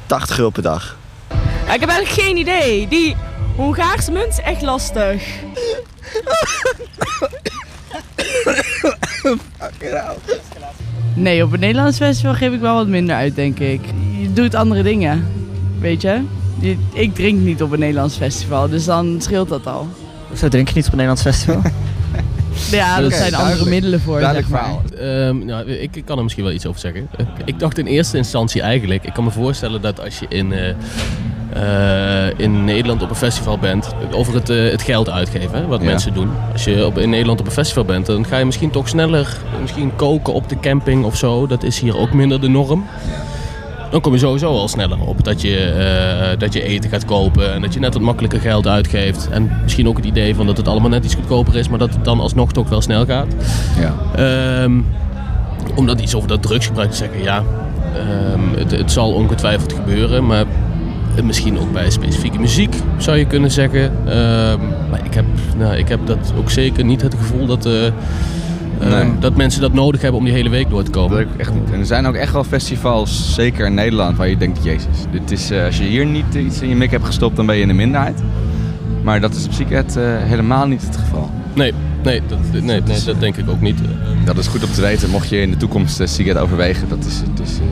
S11: 80 euro per dag.
S6: ik heb eigenlijk geen idee. Die Hongaarse munt is echt lastig.
S12: Nee, op een Nederlands festival geef ik wel wat minder uit, denk ik. Je doet andere dingen, weet je. Je- Ik drink niet op een Nederlands festival, dus dan scheelt dat al.
S5: Zo drink je niet op een Nederlands festival?
S12: Ja, dat
S2: Oké,
S12: zijn andere
S2: duidelijk.
S12: middelen voor,
S2: Duidelijk
S12: zeg maar.
S2: verhaal. Ehm, nou, ik, ik kan er misschien wel iets over zeggen. Ik dacht in eerste instantie eigenlijk... Ik kan me voorstellen dat als je in, eh, eh, in Nederland op een festival bent... Over het, eh, het geld uitgeven, hè, wat
S1: Ja.
S2: mensen doen. Als je op, in Nederland op een festival bent... Dan ga je misschien toch sneller misschien koken op de camping of zo. Dat is hier ook minder de norm. Dan kom je sowieso al sneller op dat je, eh, dat je eten gaat kopen en dat je net wat makkelijker geld uitgeeft. En misschien ook het idee van dat het allemaal net iets goedkoper is, maar dat het dan alsnog toch wel snel gaat.
S1: Ja.
S2: Ehm, om dat iets over dat drugsgebruik te zeggen, ja, ehm, het, het zal ongetwijfeld gebeuren, maar misschien ook bij specifieke muziek zou je kunnen zeggen. Ehm, maar ik heb, nou, ik heb dat ook zeker niet het gevoel dat, eh, ehm, dat mensen dat nodig hebben om die hele week door te komen.
S1: Dat ik echt niet. En er zijn ook echt wel festivals, zeker in Nederland, waar je denkt, jezus, dit is, eh, als je hier niet iets in je mik hebt gestopt, dan ben je in de minderheid. Maar dat is op eh helemaal niet het geval.
S2: Nee, nee, dat, nee, nee, dat denk ik ook niet.
S1: Dat is goed om te weten, mocht je in de toekomst uh, Ziget overwegen. Dat is, het, is, eh,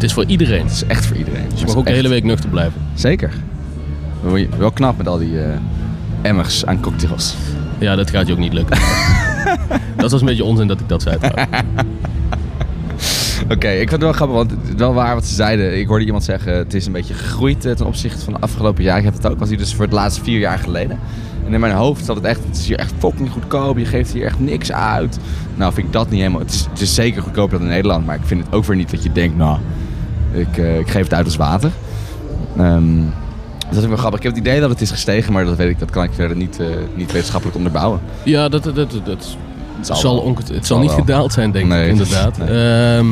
S2: Het is voor iedereen.
S1: het is echt voor iedereen.
S2: Dus je mag ook de hele week nuchter blijven.
S1: Zeker. Wel, wel knap met al die eh, emmers aan cocktails.
S2: Ja, dat gaat je ook niet lukken. dat was een beetje onzin dat ik dat zei.
S1: Oké, ik vind het wel grappig, want het is wel waar wat ze zeiden. Ik hoorde iemand zeggen, het is een beetje gegroeid eh, ten opzichte van de afgelopen jaar. Ik heb het ook, was hier dus voor het laatste vier jaar geleden. En in mijn hoofd zat het echt, het is hier echt fucking goedkoop. Je geeft hier echt niks uit. Nou vind ik dat niet helemaal, het is, het is zeker goedkoper dan in Nederland. Maar ik vind het ook weer niet dat je denkt, nou, ik, eh, ik geef het uit als water. Ehm, dat is wel grappig. Ik heb het idee dat het is gestegen, maar dat, weet ik, dat kan ik verder niet, eh, niet wetenschappelijk onderbouwen.
S2: Ja, dat, dat, dat, dat
S1: zal
S2: het
S1: Het
S2: zal niet
S1: wel.
S2: gedaald zijn, denk
S1: Nee,
S2: ik, inderdaad.
S1: nee.
S2: Ehm,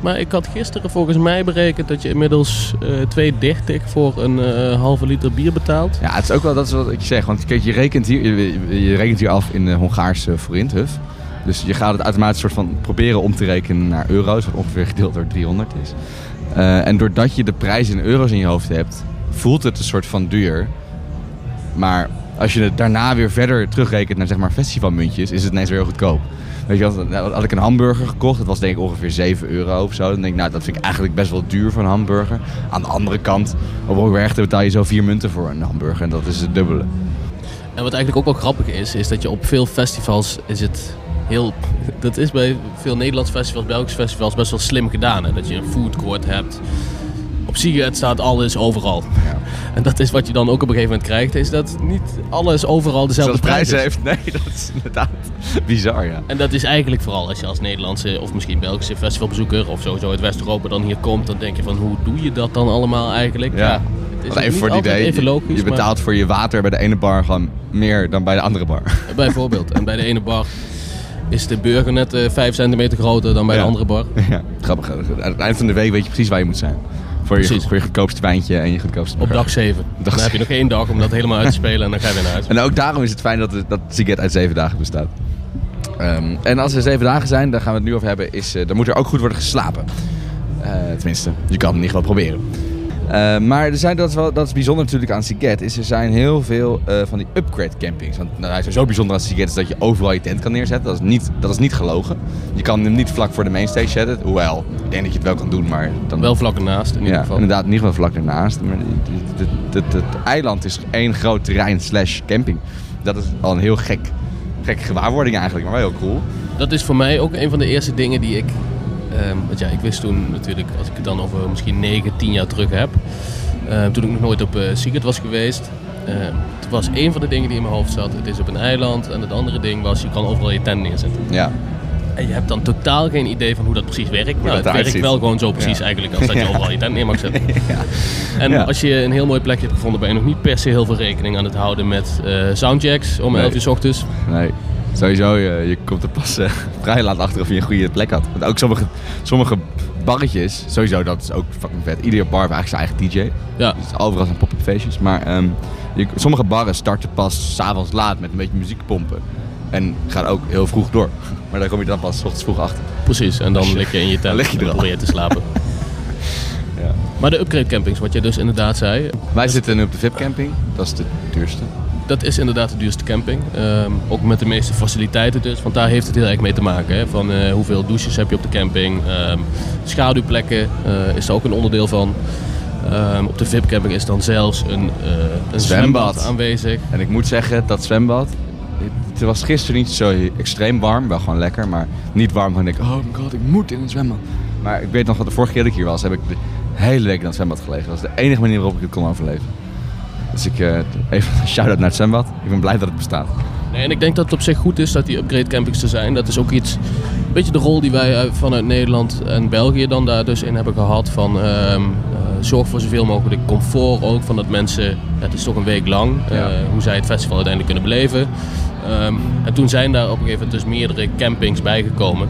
S2: maar ik had gisteren volgens mij berekend dat je inmiddels eh 2,30 voor een halve liter bier betaalt.
S1: Ja, het is ook wel dat is wat ik zeg. Want kijk, je rekent hier, je, je rekent hier af in de Hongaarse forinthuf. Dus je gaat het automatisch soort van proberen om te rekenen naar euro's, wat ongeveer gedeeld door 300 is. Eh, en doordat je de prijs in euro's in je hoofd hebt, voelt het een soort van duur. Maar als je het daarna weer verder terugrekent naar zeg maar festivalmuntjes, is het ineens weer heel goedkoop. Weet je, wat, nou, had ik een hamburger gekocht, dat was denk ik ongeveer 7 euro of zo. Dan denk ik, nou, dat vind ik eigenlijk best wel duur voor een hamburger. Aan de andere kant, op betaal je zo vier munten voor een hamburger en dat is het dubbele.
S2: En wat eigenlijk ook wel grappig is, is dat je op veel festivals is het heel... Dat is bij veel Nederlandse festivals, Belgische festivals best wel slim gedaan. Hè? Dat je een food court hebt. Op Siget staat alles overal. En dat is wat je dan ook op een gegeven moment krijgt, is dat niet alles overal dezelfde prijs
S1: heeft. Nee, dat is inderdaad bizar, ja.
S2: En dat is eigenlijk vooral als je als Nederlandse of misschien Belgische festivalbezoeker of sowieso uit West-Europa dan hier komt, dan denk je van hoe doe je dat dan allemaal eigenlijk?
S1: Ja.
S2: het is
S1: Want even
S2: niet
S1: voor het idee,
S2: even logisch,
S1: je
S2: maar-
S1: betaalt voor je water bij de ene bar gewoon meer dan bij de andere bar.
S2: Bijvoorbeeld. En bij de ene bar is de burger net eh 5 centimeter groter dan bij
S1: Ja.
S2: de andere bar.
S1: Ja, grappig. Aan het eind van de week weet je precies waar je moet zijn. Voor je, voor je goedkoopste wijntje en je goedkoopste
S2: Op dag 7. Dan heb je nog één dag om dat helemaal uit te spelen en dan ga je weer naar huis.
S1: En ook daarom is het fijn dat, het- dat Ziget uit zeven dagen bestaat. Ehm, en als er zeven dagen zijn, daar gaan we het nu over hebben, is, eh, dan moet er ook goed worden geslapen. Eh, tenminste, je kan het in ieder geval proberen. Eh, maar er zijn, dat, is wel, dat is bijzonder natuurlijk aan Siget. Is er zijn heel veel eh, van die upgrade campings. Want nou, het is zo bijzonder aan Siget is dat je overal je tent kan neerzetten. Dat is, niet, dat is niet gelogen. Je kan hem niet vlak voor de mainstage zetten. Hoewel, ik denk dat je het wel kan doen. Maar dan...
S2: Wel vlak ernaast in ieder
S1: ja,
S2: geval.
S1: inderdaad, in ieder geval vlak ernaast. Maar het, eiland is één groot terrein slash camping. Dat is al een heel gek, gekke gewaarwording eigenlijk, maar wel heel cool.
S2: Dat is voor mij ook een van de eerste dingen die ik... ehm, want ja, ik wist toen natuurlijk, als ik het dan over misschien 9, 10 jaar terug heb... ehm, toen ik nog nooit op Secret was geweest... ehm, het was een van de dingen die in mijn hoofd zat. Het is op een eiland. En het andere ding was, je kan overal je tent neerzetten.
S1: Ja.
S2: En je hebt dan totaal geen idee van hoe dat precies werkt. nou,
S1: dat
S2: het werkt
S1: ziet.
S2: wel gewoon zo precies
S1: Ja.
S2: eigenlijk als dat je
S1: Ja.
S2: overal je tent neer mag zetten. En
S1: Ja.
S2: als je een heel mooi plekje hebt gevonden, ben je nog niet per se heel veel rekening aan het houden met eh, soundchecks om
S1: Nee.
S2: 11 uur 's ochtends.
S1: Nee, sowieso, je, je komt er pas eh, vrij laat achter of je een goede plek had. Want ook sommige, sommige barretjes, sowieso dat is ook fucking vet. Iedere bar heeft eigenlijk zijn eigen DJ.
S2: Ja.
S1: Dus overal zijn pop-up feestjes. Maar ehm, je- sommige barren starten pas s'avonds laat met een beetje muziek pompen. En gaan ook heel vroeg door. Maar daar kom je dan pas 's ochtends vroeg achter.
S2: Precies, en dan lig je in je tent
S1: lig je
S2: en probeer je te slapen.
S1: Ja.
S2: Maar de upgrade campings, wat jij dus inderdaad zei,
S1: Wij zitten nu op de VIP camping. Dat is de duurste.
S2: Dat is inderdaad de duurste camping. Ehm, ook met de meeste faciliteiten dus, want daar heeft het heel erg mee te maken. Hè? Van eh, hoeveel douches heb je op de camping, Ehm, schaduwplekken eh, is er ook een onderdeel van. Ehm, op de VIP camping is dan zelfs een, eh, een zwembad aanwezig.
S1: En ik moet zeggen, dat zwembad... Het was gisteren niet zo extreem warm. Wel gewoon lekker, maar niet warm. Gewoon denk ik, oh my god, ik moet in een zwembad. Maar ik weet nog wat de vorige keer dat ik hier was, heb ik de hele week in het zwembad gelegen. Dat was de enige manier waarop ik het kon overleven. Dus ik, eh, even een shout-out naar het zwembad. Ik ben blij dat het bestaat.
S2: Nee, en ik denk dat het op zich goed is dat die upgrade campings er zijn. Dat is ook iets, een beetje de rol die wij uit- vanuit Nederland en België dan daar dus in hebben gehad. Van ehm, eh, zorg voor zoveel mogelijk comfort ook. Van dat mensen, het is toch een week lang, eh,
S1: Ja.
S2: hoe zij het festival uiteindelijk kunnen beleven. Ehm, en toen zijn daar op een gegeven moment dus meerdere campings bijgekomen.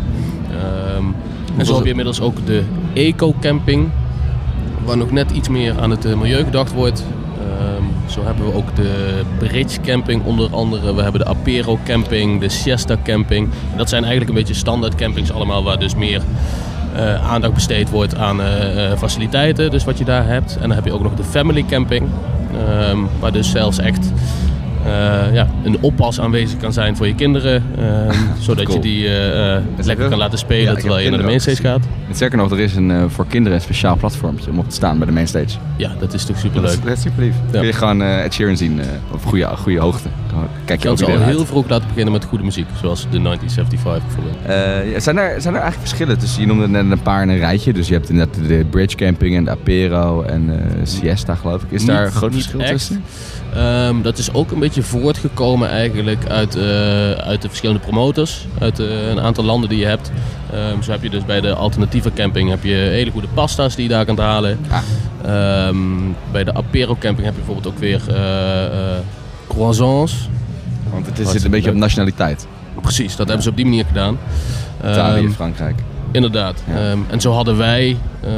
S2: Ehm, en zo heb je inmiddels ook de eco-camping. Waar nog net iets meer aan het eh, milieu gedacht wordt. Zo hebben we ook de Bridge Camping onder andere. We hebben de Apero Camping, de Siesta Camping. Dat zijn eigenlijk een beetje standaard campings allemaal waar dus meer eh, aandacht besteed wordt aan eh, eh, faciliteiten. Dus wat je daar hebt. En dan heb je ook nog de Family Camping. ehm, waar dus zelfs echt ja, een oppas aanwezig kan zijn voor je kinderen. ehm, zodat
S1: Cool.
S2: je die eh, eh, lekker kan laten
S1: Ja,
S2: spelen terwijl je naar de mainstage gaat.
S1: En Sterker nog, er is een, eh, voor kinderen een speciaal platformje om op te staan bij de mainstage.
S2: Ja, dat is toch
S1: Dat
S2: superleuk.
S1: is, dat is super lief. Dan kun je gewoon eh Ed Sheeran zien eh, op goede, goede hoogte. Kijk je
S2: Je
S1: ook
S2: kan ze al
S1: uit.
S2: heel vroeg laten beginnen met goede muziek, zoals de 1975 bijvoorbeeld.
S1: Eh, ja, zijn, er, zijn er eigenlijk verschillen tussen, je noemde net een paar in een rijtje. Dus je hebt inderdaad de Bridge Camping en de Apero en eh, Siesta geloof ik. Is daar een groot verschil
S2: echt.
S1: tussen?
S2: Ehm, dat is ook een beetje voortgekomen eigenlijk uit, eh, uit de verschillende promotors. Uit eh, een aantal landen die je hebt. Ehm, zo heb je dus bij de alternatieve camping heb je hele goede pasta's die je daar kunt halen. Ehm, bij de Apero camping heb je bijvoorbeeld ook weer eh, croissants.
S1: Want het is- zit een beetje op nationaliteit.
S2: Precies, dat hebben ze op die manier gedaan.
S1: Italië, Frankrijk.
S2: Inderdaad.
S1: Ja.
S2: Ehm, en zo hadden wij, eh,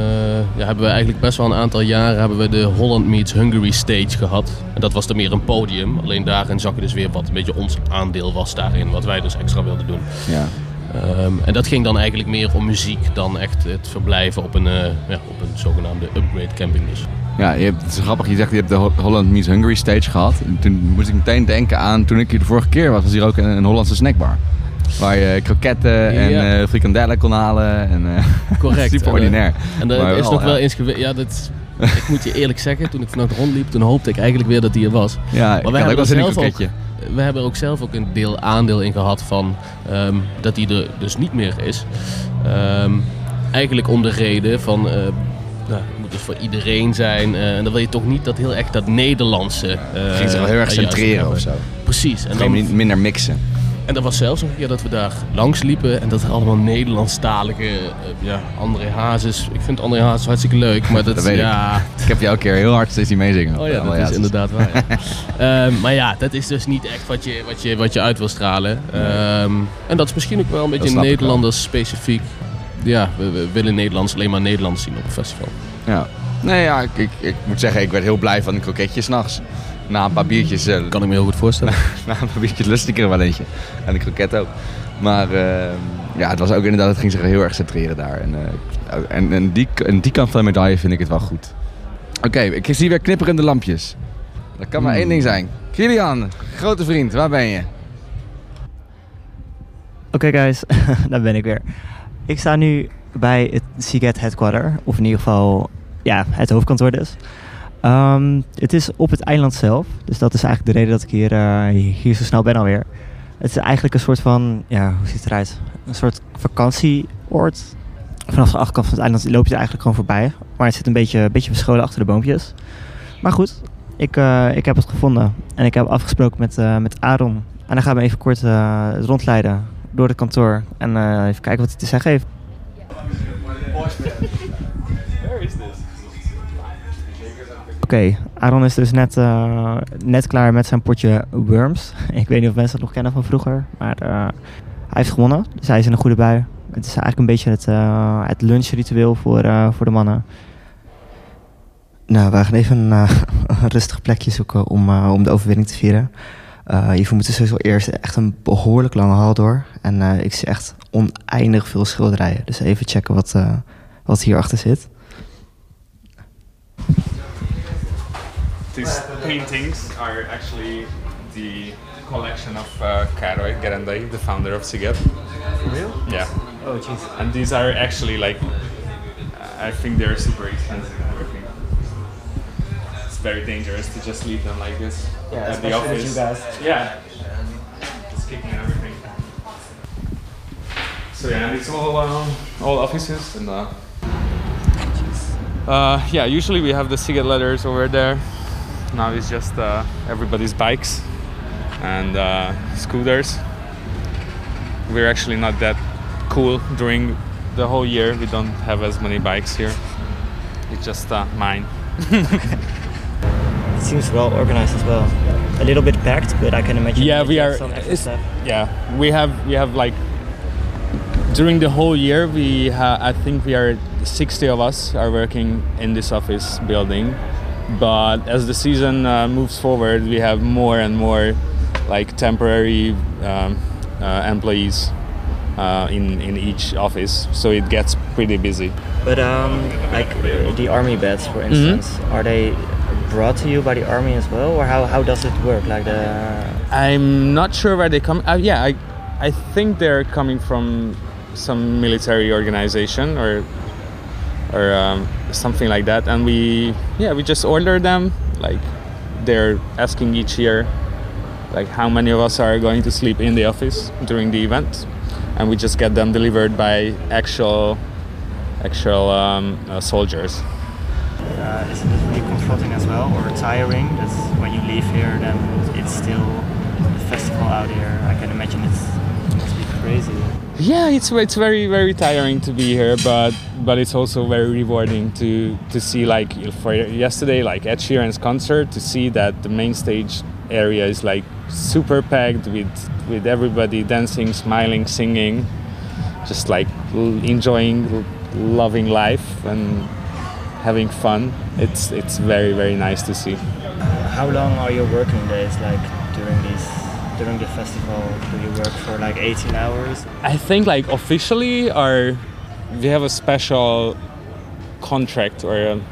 S2: ja, hebben we eigenlijk best wel een aantal jaren hebben we de Holland Meets Hungary stage gehad. En dat was dan meer een podium. Alleen daarin zag je dus weer wat een beetje ons aandeel was daarin. Wat wij dus extra wilden doen.
S1: Ja.
S2: Ehm, en dat ging dan eigenlijk meer om muziek dan echt het verblijven op een, eh, ja, op een zogenaamde upgrade camping dus.
S1: Ja, je hebt, het is grappig. Je zegt je hebt de Ho- Holland Meets Hungry stage gehad. En toen moest ik meteen denken aan toen ik hier de vorige keer was. Was hier ook een, een Hollandse snackbar. Waar je kroketten en
S2: Ja.
S1: eh frikandellen kon halen. En, eh,
S2: Correct.
S1: super ordinair.
S2: En dat
S1: Maar
S2: is nog wel eens geweest. Ja, dat, ik moet je eerlijk zeggen, toen ik vanuit rondliep, toen hoopte ik eigenlijk weer dat hij er was.
S1: Ja, had ook
S2: hebben er
S1: een
S2: zelf ook, we hebben er ook zelf ook een deel aandeel in gehad van ehm, dat hij er dus niet meer is. Ehm, eigenlijk om de reden van. eh, nou, het moet dus voor iedereen zijn. en dan wil je toch niet dat heel erg dat Nederlandse. eh,
S1: Ging zich wel heel erg centreren of zo.
S2: Precies. En, dan
S1: minder mixen.
S2: En dat was zelfs een keer dat we daar langs liepen en dat er allemaal Nederlandstalige, eh, ja, André Hazes. Ik vind André Hazes hartstikke leuk, maar dat,
S1: Dat weet
S2: ja,
S1: ik. Ik heb jou een keer heel hard steeds die meezingen.
S2: Oh ja, dat is inderdaad waar. ja. Ehm, maar ja, dat is dus niet echt wat je, wat je, wat je uit wil stralen. Ehm, en dat is misschien ook wel een beetje. Nederlanders specifiek. Ja, we, we willen Nederlands alleen maar Nederlands zien op een festival.
S1: Ja. Nee, ja, ik, ik, ik moet zeggen, ik werd heel blij van een kroketje s'nachts. Na een paar biertjes. eh,
S2: Kan ik me heel goed voorstellen.
S1: na een paar biertjes lust ik er wel eentje. En de kroket ook. Maar eh, ja, het was ook inderdaad, het ging zich heel erg centreren daar. En, eh, en, en, die, en die kant van de medaille vind ik het wel goed. Oké, ik zie weer knipperende lampjes. Dat kan maar één ding zijn. Kilian, grote vriend, waar ben je?
S5: Oké guys, daar ben ik weer. Ik sta nu bij het Seagate Headquarter, of in ieder geval ja, het hoofdkantoor dus. Ehm, het is op het eiland zelf, dus dat is eigenlijk de reden dat ik hier, eh, hier zo snel ben alweer. Het is eigenlijk een soort van, ja, hoe ziet het eruit? Een soort vakantieoord. Vanaf de achterkant van het eiland loop je er eigenlijk gewoon voorbij. Maar het zit een beetje, een beetje verscholen achter de boompjes. Maar goed, ik, eh, ik heb het gevonden. En ik heb afgesproken met, eh, met Aaron. En dan gaan we even kort rondleiden door het kantoor. En even kijken wat hij te zeggen heeft. Oké, Aaron is dus net, eh, net klaar met zijn potje Worms. Ik weet niet of mensen dat nog kennen van vroeger. Maar eh, hij heeft gewonnen, dus hij is in een goede bui. Het is eigenlijk een beetje het, eh, het lunchritueel voor, voor de mannen. Nou, we gaan even een, rustig plekje zoeken om, om de overwinning te vieren. Hiervoor moeten sowieso eerst echt een behoorlijk lange hal door. En ik zie echt oneindig veel schilderijen. Dus even checken wat, wat hierachter zit.
S13: These paintings are actually the collection of uh, Gerendai, the founder of Siget.
S5: For real?
S13: Yeah.
S5: Oh, jeez.
S13: And these are actually like, I think they're super expensive and everything. It's very dangerous to just leave them like this
S5: Yeah,
S13: at the office. Yeah. Just kicking everything. So yeah, and it's all um, all offices and uh, uh, yeah. Usually we have the Siget letters over there. Now it's just uh, everybody's bikes and uh, scooters. We're actually not that cool during the whole year. We don't have as many bikes here. It's just uh, mine.
S5: It seems well organized as well. A little bit packed, but I can imagine.
S13: yeah, we are. Yeah, we have we have like during the whole year we ha- I think we are 60 of us are working in this office building, but as the season uh, moves forward, we have more and more like temporary um, uh, employees uh, in in each office, so it gets pretty busy.
S5: But um, like the army beds, for
S13: Mm-hmm.
S5: instance, are they brought to you by the army as well, or how, how does it work? Like the
S13: I'm not sure where they come. Uh, yeah, I, I think they're coming from some military organization or, or um, something like that. And we, yeah, we just order them. Like, they're asking each year, like how many of us are going to sleep in the office during the event, and we just get them delivered by actual, actual um, uh, soldiers.
S5: uh, isn't it really confronting as well, or tiring? That when you leave here, then it's still a festival out here. I can imagine it's it must be crazy.
S13: Yeah, it's it's very very tiring to be here, but but it's also very rewarding to to see like for yesterday like Ed Sheeran's concert to see that the main stage area is like super packed with with everybody dancing, smiling, singing, just like l- enjoying, l- loving life and having fun. It's it's very very nice to see.
S5: How long are your working days like during these during the festival? Do you work for like 18 hours?
S13: I think like officially our we have a special contract or, um,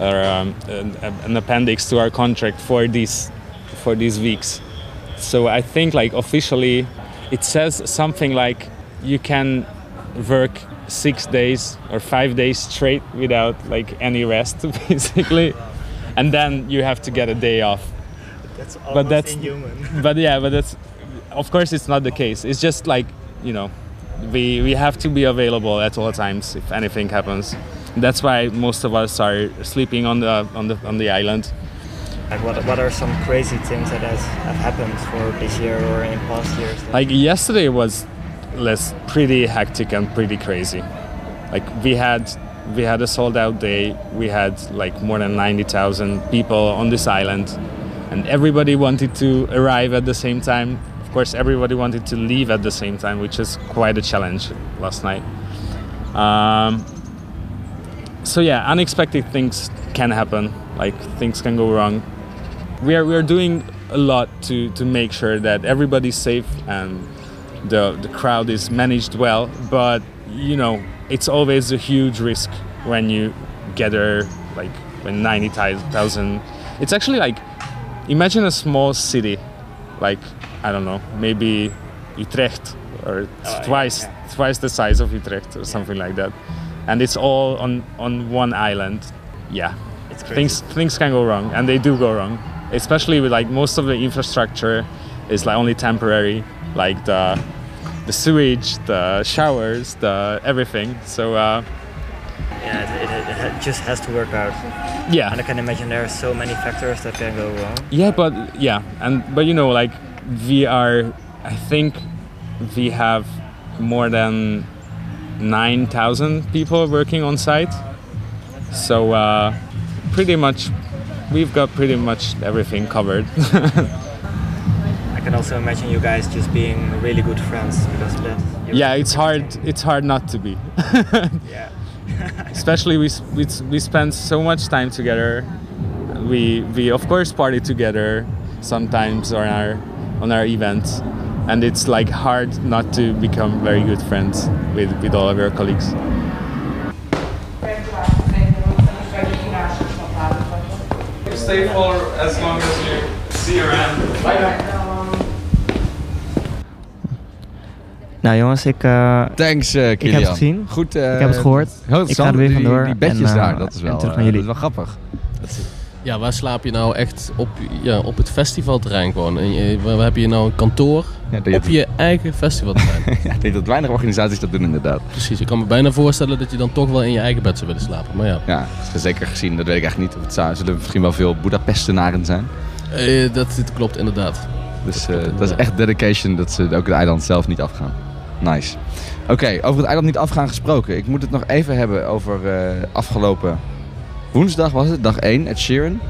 S13: or um, an, an appendix to our contract for these for these weeks. So I think like officially it says something like you can work six days or five days straight without like any rest basically and then you have to get a day off
S5: That's
S13: but that's
S5: inhuman.
S13: but yeah but that's of course it's not the case it's just like you know we we have to be available at all times if anything happens. That's why most of us are sleeping on the on the on the island.
S5: Like what, what are some crazy things that has have happened for this year or in past years?
S13: like yesterday was less pretty hectic and pretty crazy. Like we had we had a sold out day. We had like more than 90,000 people on this island. And everybody wanted to arrive at the same time of course everybody wanted to leave at the same time which is quite a challenge last night. Um, so yeah unexpected things can happen. Like things can go wrong. We are we are doing a lot to to make sure that everybody's safe and the the crowd is managed well. But you know it's always a huge risk when you gather like with 90,000. It's actually like imagine a small city, like I don't know, maybe Utrecht or twice twice the size of Utrecht or something like that, and it's all on on one island. Yeah, things things can go wrong, and they do go wrong. Especially with like most of the infrastructure is like only temporary, like the the sewage, the showers, the everything. So. Uh,
S14: Yeah, it, it, it just has to work out.
S13: Yeah.
S14: And I can imagine there are so many factors that can go wrong.
S13: Yeah, but yeah, and but you know, like we are, I think we have more than nine thousand people working on site. So uh, pretty much, we've got pretty much everything covered.
S14: I can also imagine you guys just being really good friends because that.
S13: yeah, it's hard. It's hard not to be.
S14: Yeah.
S13: Especially we, we we spend so much time together. We we of course party together sometimes on our on our events, and it's like hard not to become very good friends with with all of your colleagues.
S15: Stay for as long as you see your end.
S5: Nou jongens, ik, eh,
S1: Thanks, eh,
S5: ik heb
S1: Kilian.
S5: het gezien.
S1: Goed, eh,
S5: ik heb het gehoord.
S1: heel
S5: ik ga er weer
S1: die-
S5: vandoor.
S1: Die bedjes
S5: en, eh,
S1: daar, dat is wel,
S5: en terug naar
S1: eh,
S5: jullie.
S1: dat is wel grappig.
S2: Ja, waar slaap je nou echt op, ja, op het festivalterrein gewoon? En je, waar, waar heb je nou een kantoor
S1: dat
S2: op
S1: je-
S2: eigen festivalterrein?
S1: ja, ik denk dat weinig organisaties dat doen inderdaad.
S2: Precies, ik kan me bijna voorstellen dat je dan toch wel in je eigen bed zou willen slapen. Maar ja,
S1: Ja, dat is zeker gezien. Dat weet ik eigenlijk niet. Of het zou, zullen misschien wel veel Boedapestenaren zijn.
S2: Eh, dat, klopt inderdaad.
S1: Dus eh, dat is echt dedication dat ze ook het eiland zelf niet afgaan. Nice. Oké, over het eiland niet afgaan gesproken. Ik moet het nog even hebben over eh, afgelopen woensdag was het, dag 1, Ed Sheeran.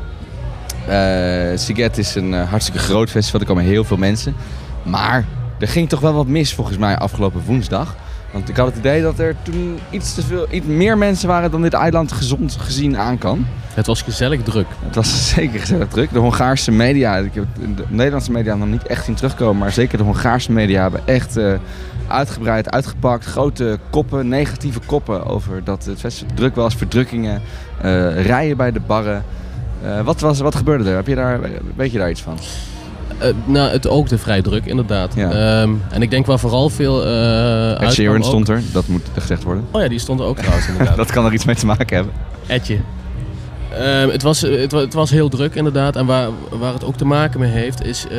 S1: Eh Siget is een eh, hartstikke groot festival, er komen heel veel mensen. Maar er ging toch wel wat mis volgens mij afgelopen woensdag. Want ik had het idee dat er toen iets, te veel, iets meer mensen waren dan dit eiland gezond gezien aan kan.
S2: Het was gezellig druk.
S1: Het was zeker gezellig druk. De Hongaarse media, ik heb de Nederlandse media nog niet echt zien terugkomen, maar zeker de Hongaarse media hebben echt eh, uitgebreid, uitgepakt. Grote koppen, negatieve koppen over dat het festival druk was, verdrukkingen, rijen bij de barren. Eh, wat, was, wat gebeurde er? Heb je daar, weet je daar iets van?
S2: Eh, nou, het oogde vrij druk, inderdaad. Ehm, en ik denk waar vooral veel eh
S1: Ed Sheeran stond er, dat moet gezegd worden.
S2: Oh ja, die stond er ook trouwens inderdaad.
S1: dat kan er iets mee te maken hebben.
S2: Edje. Ehm, het, was, het, het was heel druk inderdaad. En waar, waar het ook te maken mee heeft, is eh,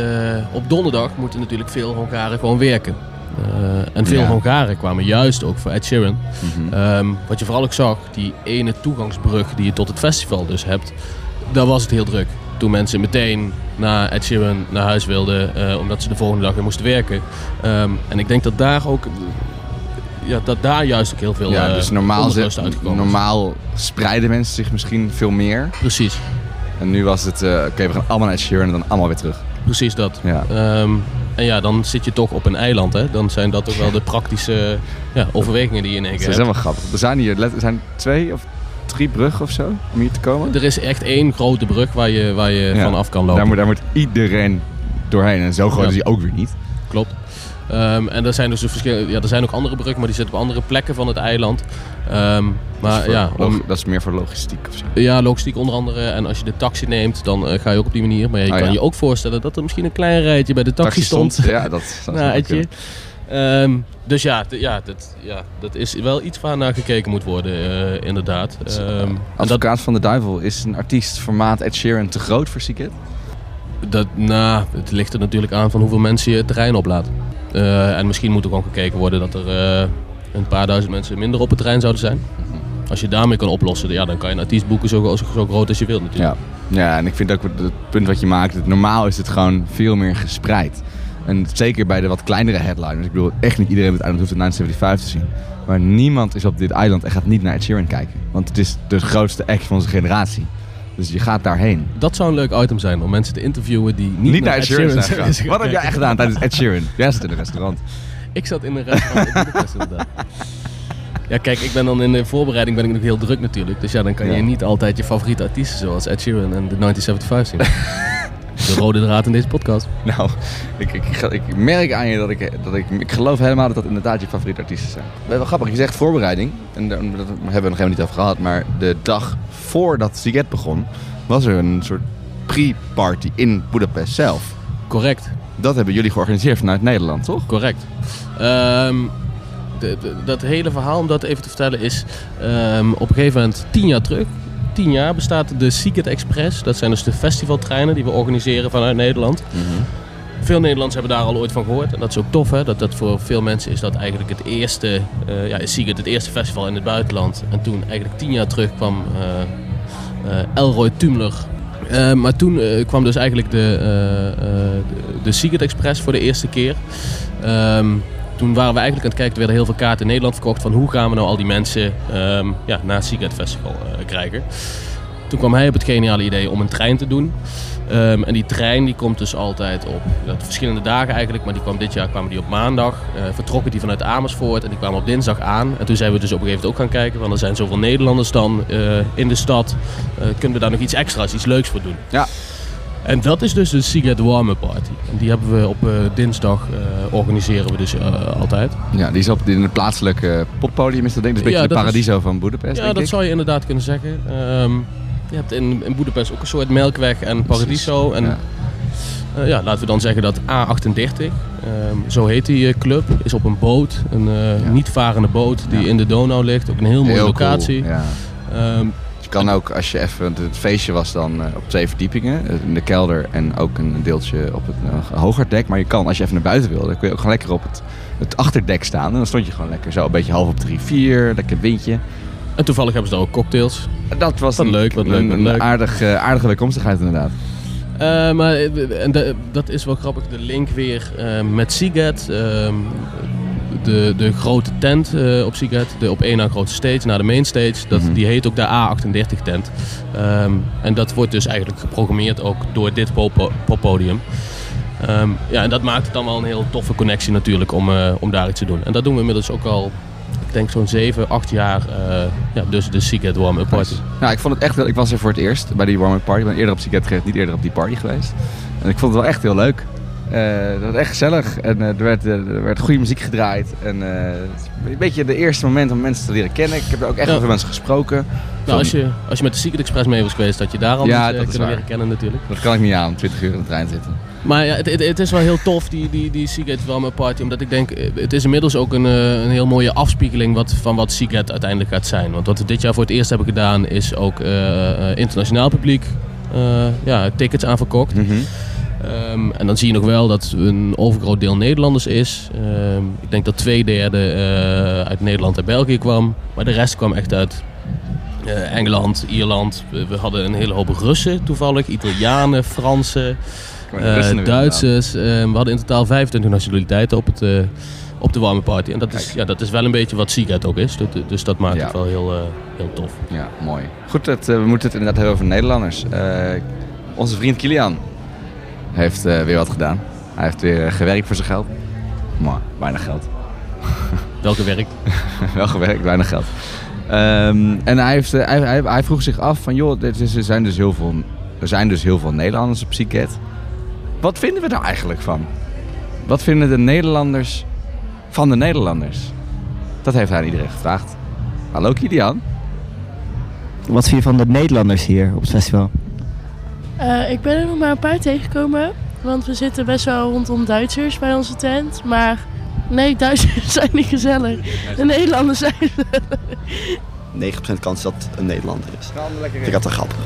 S2: op donderdag moeten natuurlijk veel Hongaren gewoon werken. Eh, en veel
S1: Ja.
S2: Hongaren kwamen juist ook voor Ed Sheeran.
S1: Mhm.
S2: Ehm, wat je vooral ook zag, die ene toegangsbrug die je tot het festival dus hebt, daar was het heel druk. Toen mensen meteen na Ed Sheeran naar huis wilden, eh, omdat ze de volgende dag weer moesten werken. Ehm, en ik denk dat daar ook, ja, dat daar juist ook heel veel
S1: ja,
S2: eh,
S1: dus normaal,
S2: onrust
S1: zit- normaal spreiden mensen zich misschien veel meer.
S2: Precies.
S1: En nu was het, eh, oké, we gaan allemaal naar Ed Sheeran en dan allemaal weer terug.
S2: Precies dat.
S1: Ja.
S2: Ehm, en ja, dan zit je toch op een eiland. Hè? Dan zijn dat ook wel de praktische ja, overwegingen die je in één
S1: Dat
S2: keer
S1: is
S2: hebt.
S1: helemaal grappig. Er zijn hier er zijn twee of drie bruggen of zo om hier te komen.
S2: Er is echt één grote brug waar je, waar je
S1: Ja.
S2: van af kan lopen.
S1: Daar moet, daar moet iedereen doorheen. En zo groot
S2: Ja.
S1: is hij ook weer niet.
S2: Klopt. Ehm, en er zijn dus verschillende, ja, er zijn ook andere bruggen, maar die zitten op andere plekken van het eiland. Ehm, maar
S1: dat, is voor
S2: ja, om,
S1: dat is meer voor logistiek of zo.
S2: ja, logistiek onder andere. En als je de taxi neemt, dan eh, ga je ook op die manier. Maar je
S1: Oh,
S2: kan
S1: ja.
S2: je ook voorstellen dat er misschien een klein rijtje bij de taxi,
S1: Taxi
S2: stond.
S1: stond, ja, dat-
S2: Nou, Edje. Ehm, dus ja, ja, dat, ja, dat is wel iets waar naar gekeken moet worden, eh, inderdaad. Dat,
S1: Advocaat van de Duivel is een artiest formaat Ed Sheeran te groot voor Seagate?
S2: dat, nou, het ligt er natuurlijk aan van hoeveel mensen je het terrein oplaat. Eh, en misschien moet er gewoon gekeken worden dat er eh, een paar duizend mensen minder op het terrein zouden zijn. Als je daarmee kan oplossen, ja, dan kan je een artiest boeken zo, groot als je wilt natuurlijk.
S1: Ja. ja, en ik vind ook het punt wat je maakt, normaal is het gewoon veel meer gespreid. En zeker bij de wat kleinere headliners. Ik bedoel, echt niet iedereen op het eiland hoeft de 975 te zien. Maar niemand is op dit eiland en gaat niet naar Ed Sheeran kijken. Want het is de grootste act van onze generatie. Dus je gaat daarheen.
S2: Dat zou een leuk item zijn om mensen te interviewen die niet,
S1: Niet, naar Ed Sheeran zijn gegaan.
S2: zijn
S1: Wat heb jij echt gedaan tijdens Ed Sheeran? Jij zit in een restaurant.
S2: Ik zat in een restaurant in Budapest inderdaad. Ja, kijk, ik ben dan in de voorbereiding ben ik nog heel druk natuurlijk. Dus ja, dan kan je niet altijd je favoriete artiesten zoals Ed Sheeran en de 1975 zien. de rode draad in deze podcast.
S1: Nou, ik, ik, ik, merk aan je dat ik, dat ik... Ik geloof helemaal dat dat inderdaad je favoriete artiesten zijn. Wel grappig, je zegt voorbereiding. En daar hebben we nog helemaal niet over gehad. Maar de dag voordat Siget begon, was er een soort pre-party in Budapest zelf.
S2: Correct.
S1: Dat hebben jullie georganiseerd vanuit Nederland, toch?
S2: Correct. Ehm, de- de- dat hele verhaal, om dat even te vertellen, is ehm, op een gegeven moment tien jaar terug. Tien jaar bestaat de Secret Express. Dat zijn dus de festivaltreinen die we organiseren vanuit Nederland. Veel Nederlanders hebben daar al ooit van gehoord. En dat is ook tof, hè? Dat, dat voor veel mensen is dat eigenlijk het eerste, eh ja, is Secret het eerste festival in het buitenland. En toen, eigenlijk tien jaar terug, kwam eh, Elroy Tumler. Maar toen kwam dus eigenlijk de, de, de Secret Express voor de eerste keer. Ehm, toen waren we eigenlijk aan het kijken, er werden heel veel kaarten in Nederland verkocht van hoe gaan we nou al die mensen ehm, ja, naar het Festival eh, krijgen. Toen kwam hij op het geniale idee om een trein te doen. Ehm, en die trein die komt dus altijd op verschillende dagen eigenlijk, maar die kwam dit jaar kwamen die op maandag. eh, vertrokken die vanuit Amersfoort en die kwamen op dinsdag aan. En toen zijn we dus op een gegeven moment ook gaan kijken, want er zijn zoveel Nederlanders dan eh, in de stad. Kunnen we daar nog iets extra's, iets leuks voor doen?
S1: Ja.
S2: En dat is dus de Secret Warm-Up Party. En die hebben we op eh, dinsdag eh, organiseren we dus eh, altijd.
S1: Ja, die is op in het plaatselijke poppodium is dat denk ik. Een beetje de
S2: is-
S1: Paradiso van Budapest,
S2: Ja, dat
S1: ik.
S2: zou je inderdaad kunnen zeggen. Ehm, je hebt in, in Boedapest ook een soort melkweg en Paradiso. En
S1: ja.
S2: ja, laten we dan zeggen dat A38, ehm, zo heet die club, is op een boot. Een niet varende boot die in de Donau ligt. Ook een heel mooie
S1: Heel
S2: locatie.
S1: cool, ja. Kan ook, als je even, het feestje was dan eh, op twee verdiepingen, eh, in de kelder en ook een deeltje op het eh, hoger dek. Maar je kan, als je even naar buiten wil, dan kun je ook gewoon lekker op het, het achterdek staan. En dan stond je gewoon lekker zo een beetje half op drie, vier, lekker windje.
S2: en toevallig hebben ze daar ook cocktails.
S1: Dat was
S2: Wat
S1: een,
S2: leuk, wat leuk,
S1: een,
S2: wat
S1: een
S2: leuk.
S1: aardig, aardige bijkomstigheid inderdaad.
S2: Maar en de- dat is wel grappig, de link weer met Seagate. ehm, de, de grote tent eh, op Seagate, de op één na grote stage, naar de main stage, dat,
S1: Mhm.
S2: die heet ook de A38 tent. Ehm, en dat wordt dus eigenlijk geprogrammeerd ook door dit poppodium. Ehm, ja, en dat maakt het dan wel een heel toffe connectie natuurlijk om, eh, om daar iets te doen. En dat doen we inmiddels ook al, ik denk zo'n 7, 8 jaar, eh, ja, dus de Seagate Warm-Up Party.
S1: Nou, ik vond het echt wel. Ik was er voor het eerst bij die warm-up party. Ik ben eerder op Siget geweest, niet eerder op die party geweest. En ik vond het wel echt heel leuk. Eh, dat was echt gezellig. En eh, er, werd, eh, er werd goede muziek gedraaid. En het is een beetje de eerste moment om mensen te leren kennen. Ik heb er ook echt
S2: Ja.
S1: veel mensen gesproken.
S2: Nou, als, je, als je met de Secret Express mee was geweest, had je daar al
S1: Ja, dat is
S2: kunnen
S1: waar.
S2: leren kennen natuurlijk.
S1: Dat kan ik niet aan, 20 uur in de trein zitten.
S2: Maar ja, het, het, het is wel heel tof, die, die, die Seagate Warm-Up Party. Omdat ik denk, het is inmiddels ook een, een heel mooie afspiegeling wat, van wat Seagate uiteindelijk gaat zijn. Want wat we dit jaar voor het eerst hebben gedaan, is ook internationaal publiek ja, tickets aanverkocht. Ehm, en dan zie je nog wel dat een overgroot deel Nederlanders is. Ehm, ik denk dat twee derde eh, uit Nederland en België kwam. Maar de rest kwam echt uit eh, Engeland, Ierland. We, we hadden een hele hoop Russen toevallig. Italianen, Fransen, eh,
S1: er
S2: Duitsers. Eh, we hadden in totaal 25 nationaliteiten op, het, op de warme party. En dat is, ja, dat is wel een beetje wat Seagate ook is. Dus, dus dat maakt
S1: Ja.
S2: het wel heel, heel tof.
S1: Ja, mooi. Goed, we moeten het inderdaad hebben over Nederlanders. Onze vriend Kilian heeft eh, weer wat gedaan. Hij heeft weer eh, gewerkt voor zijn geld. Maar weinig geld.
S2: Welke werk?
S1: Wel gewerkt, weinig geld. Ehm, en hij, heeft, eh, hij, hij, hij vroeg zich af van, joh, dit is, er, zijn dus heel veel, er zijn dus heel veel Nederlanders op Zieket. Wat vinden we daar eigenlijk van? Wat vinden de Nederlanders van de Nederlanders? Dat heeft hij aan iedereen gevraagd. Hallo Kilian.
S5: Wat vind je van de Nederlanders hier op het festival?
S16: Eh, ik ben er nog maar een paar tegengekomen. Want we zitten best wel rondom Duitsers bij onze tent. Maar nee, Duitsers zijn niet gezellig. De Nederlanders zijn
S11: 9% kans dat het een Nederlander is. Ik vind dat wel grappig.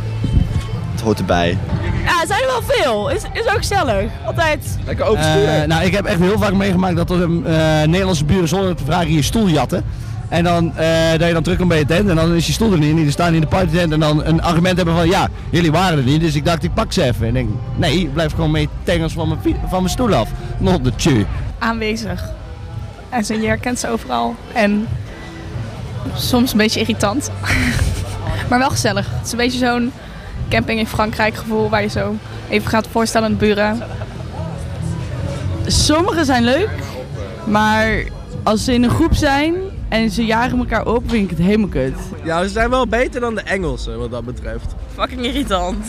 S11: Het hoort erbij.
S17: Ja, het zijn er wel veel. Is, is ook gezellig. Altijd.
S1: Lekker
S10: Eh, nou, ik heb echt heel vaak meegemaakt dat er een eh, Nederlandse buren zonder te vragen je stoel jatten. En dan eh, dat je dan terugkomt bij je tent en dan is je stoel er niet. En die staan in de partytent en dan een argument hebben van ja, jullie waren er niet. Dus ik dacht ik pak ze even. En denk nee, ik blijf gewoon mee tengels van mijn, van mijn stoel af. Not the tje.
S6: aanwezig. En ze, je herkent ze overal. En soms een beetje irritant. maar wel gezellig. Het is een beetje zo'n camping in Frankrijk gevoel waar je zo even gaat voorstellen aan de buren.
S12: Sommige zijn leuk, maar als ze in een groep zijn en ze jagen elkaar op, vind ik het helemaal kut.
S8: Ja, ze zijn wel beter dan de Engelsen wat dat betreft.
S17: Fucking irritant.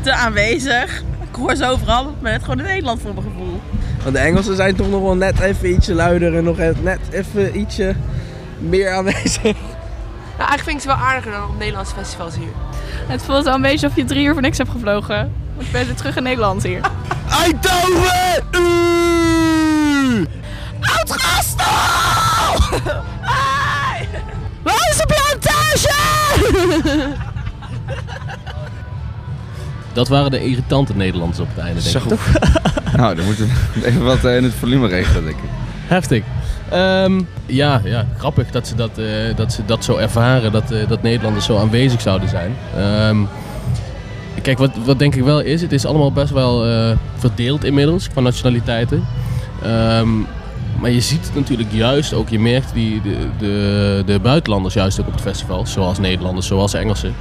S17: Te aanwezig. Ik hoor ze overal, maar net gewoon in Nederland voor mijn gevoel.
S8: Want de Engelsen zijn toch nog wel net even ietsje luider en nog net even ietsje meer aanwezig.
S7: Nou, eigenlijk vind ik ze wel aardiger dan op Nederlandse festivals hier.
S6: Het voelt wel een beetje alsof je drie uur voor niks hebt gevlogen. Want je bent weer terug in Nederland hier.
S10: Eindhoven! Oud-Gastel! Waar is de plantage?
S2: Dat waren de irritante Nederlanders op het einde, denk ik.
S1: Zo.
S2: Toch?
S1: nou, dan moeten we even wat eh, in het volume regelen, denk ik.
S2: Heftig. Ehm, ja, ja, grappig dat ze dat, eh, dat, ze dat zo ervaren, dat, eh, dat Nederlanders zo aanwezig zouden zijn. Ehm, kijk, wat, wat denk ik wel is, het is allemaal best wel eh, verdeeld inmiddels qua nationaliteiten. Ehm, maar je ziet het natuurlijk juist ook, je merkt die, de, de, de buitenlanders juist ook op het festival, zoals Nederlanders, zoals Engelsen.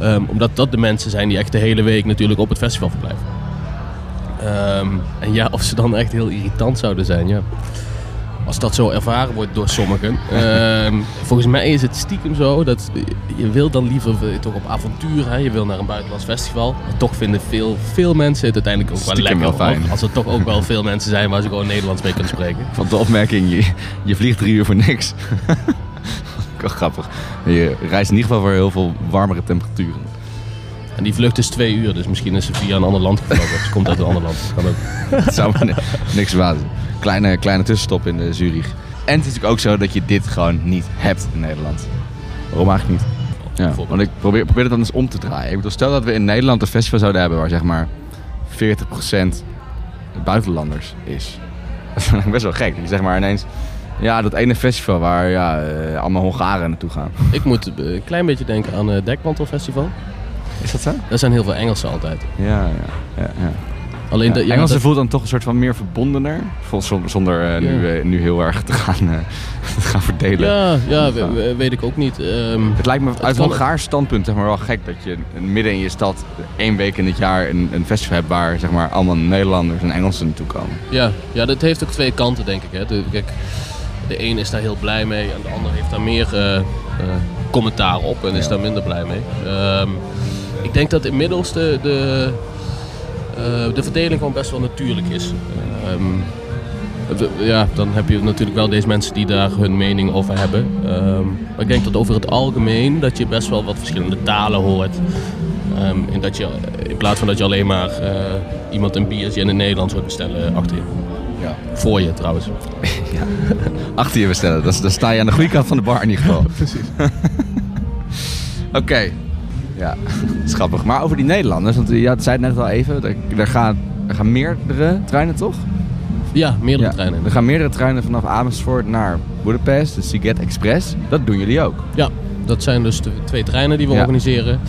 S2: Ehm, omdat dat de mensen zijn die echt de hele week natuurlijk op het festival verblijven. Ehm, en ja, of ze dan echt heel irritant zouden zijn, ja. Als dat zo ervaren wordt door sommigen. Ehm, volgens mij is het stiekem zo dat je wil dan liever toch op avontuur. Hè? Je wil naar een buitenlands festival. Maar toch vinden veel, veel mensen het uiteindelijk ook wel lekker.
S1: wel fijn.
S2: Als er toch ook wel veel mensen zijn waar ze gewoon Nederlands mee kunnen spreken.
S1: Van de opmerking, je, je vliegt drie uur voor niks. Grappig. Je reist in ieder geval voor heel veel warmere temperaturen.
S2: En die vlucht is twee uur, dus misschien is ze via een ander land gevlogen. Ze komt uit een ander land. Dat kan ook.
S1: Het zou maar ni- niks waard zijn. Kleine, kleine tussenstop in de Zurich. En het is natuurlijk ook zo dat je dit gewoon niet hebt in Nederland. Waarom eigenlijk niet? Ja, want ik probeer, probeer het dan eens om te draaien. Ik bedoel, stel dat we in Nederland een festival zouden hebben waar zeg maar 40% buitenlanders is. Dat is best wel gek. Zeg maar ineens, ja, dat ene festival waar ja, eh, allemaal Hongaren naartoe gaan.
S2: Ik moet eh, een klein beetje denken aan het Dekmantelfestival.
S1: Is dat zo?
S2: Er zijn heel veel Engelsen altijd.
S1: Ja, ja, ja. ja.
S2: Alleen
S1: Ja,
S2: de, ja,
S1: Engelsen
S2: dat-
S1: voelt dan toch een soort van meer verbondener. Vol- zon- Zonder eh, nu, eh, nu heel erg te gaan, eh, te gaan verdelen.
S2: Ja, ja we- we- weet ik ook niet. Ehm,
S1: Het lijkt me uit
S2: kan-
S1: Hongaars standpunt zeg maar, wel gek dat je midden in je stad één week in het jaar een, een festival hebt waar zeg maar, allemaal Nederlanders en Engelsen naartoe komen.
S2: Ja, ja, dat heeft ook twee kanten, denk ik. Hè. De, kijk, de een is daar heel blij mee en de ander heeft daar meer commentaar op en is daar minder blij mee. Ehm, ik denk dat inmiddels de, de, eh, de verdeling gewoon best wel natuurlijk is. Ehm, ja, dan heb je natuurlijk wel deze mensen die daar hun mening over hebben. Ehm, maar ik denk dat over het algemeen dat je best wel wat verschillende talen hoort. Ehm, en dat je, in plaats van dat je alleen maar eh, iemand een biertje in het Nederlands hoort bestellen achter je.
S1: Ja.
S2: Voor je trouwens.
S1: Achter je bestellen, dan, dan sta je aan de goede kant van de bar in ieder geval. Precies. Oké, ja, dat is grappig. Maar over die Nederlanders, want je had- zei het net al even, er, gaan, er gaan meerdere treinen toch?
S2: Ja, meerdere
S1: Ja,
S2: treinen.
S1: Er gaan meerdere treinen vanaf Amersfoort naar Budapest, de Siget Express. Dat doen jullie ook.
S2: Ja, dat zijn dus de twee treinen die we
S1: Ja.
S2: organiseren.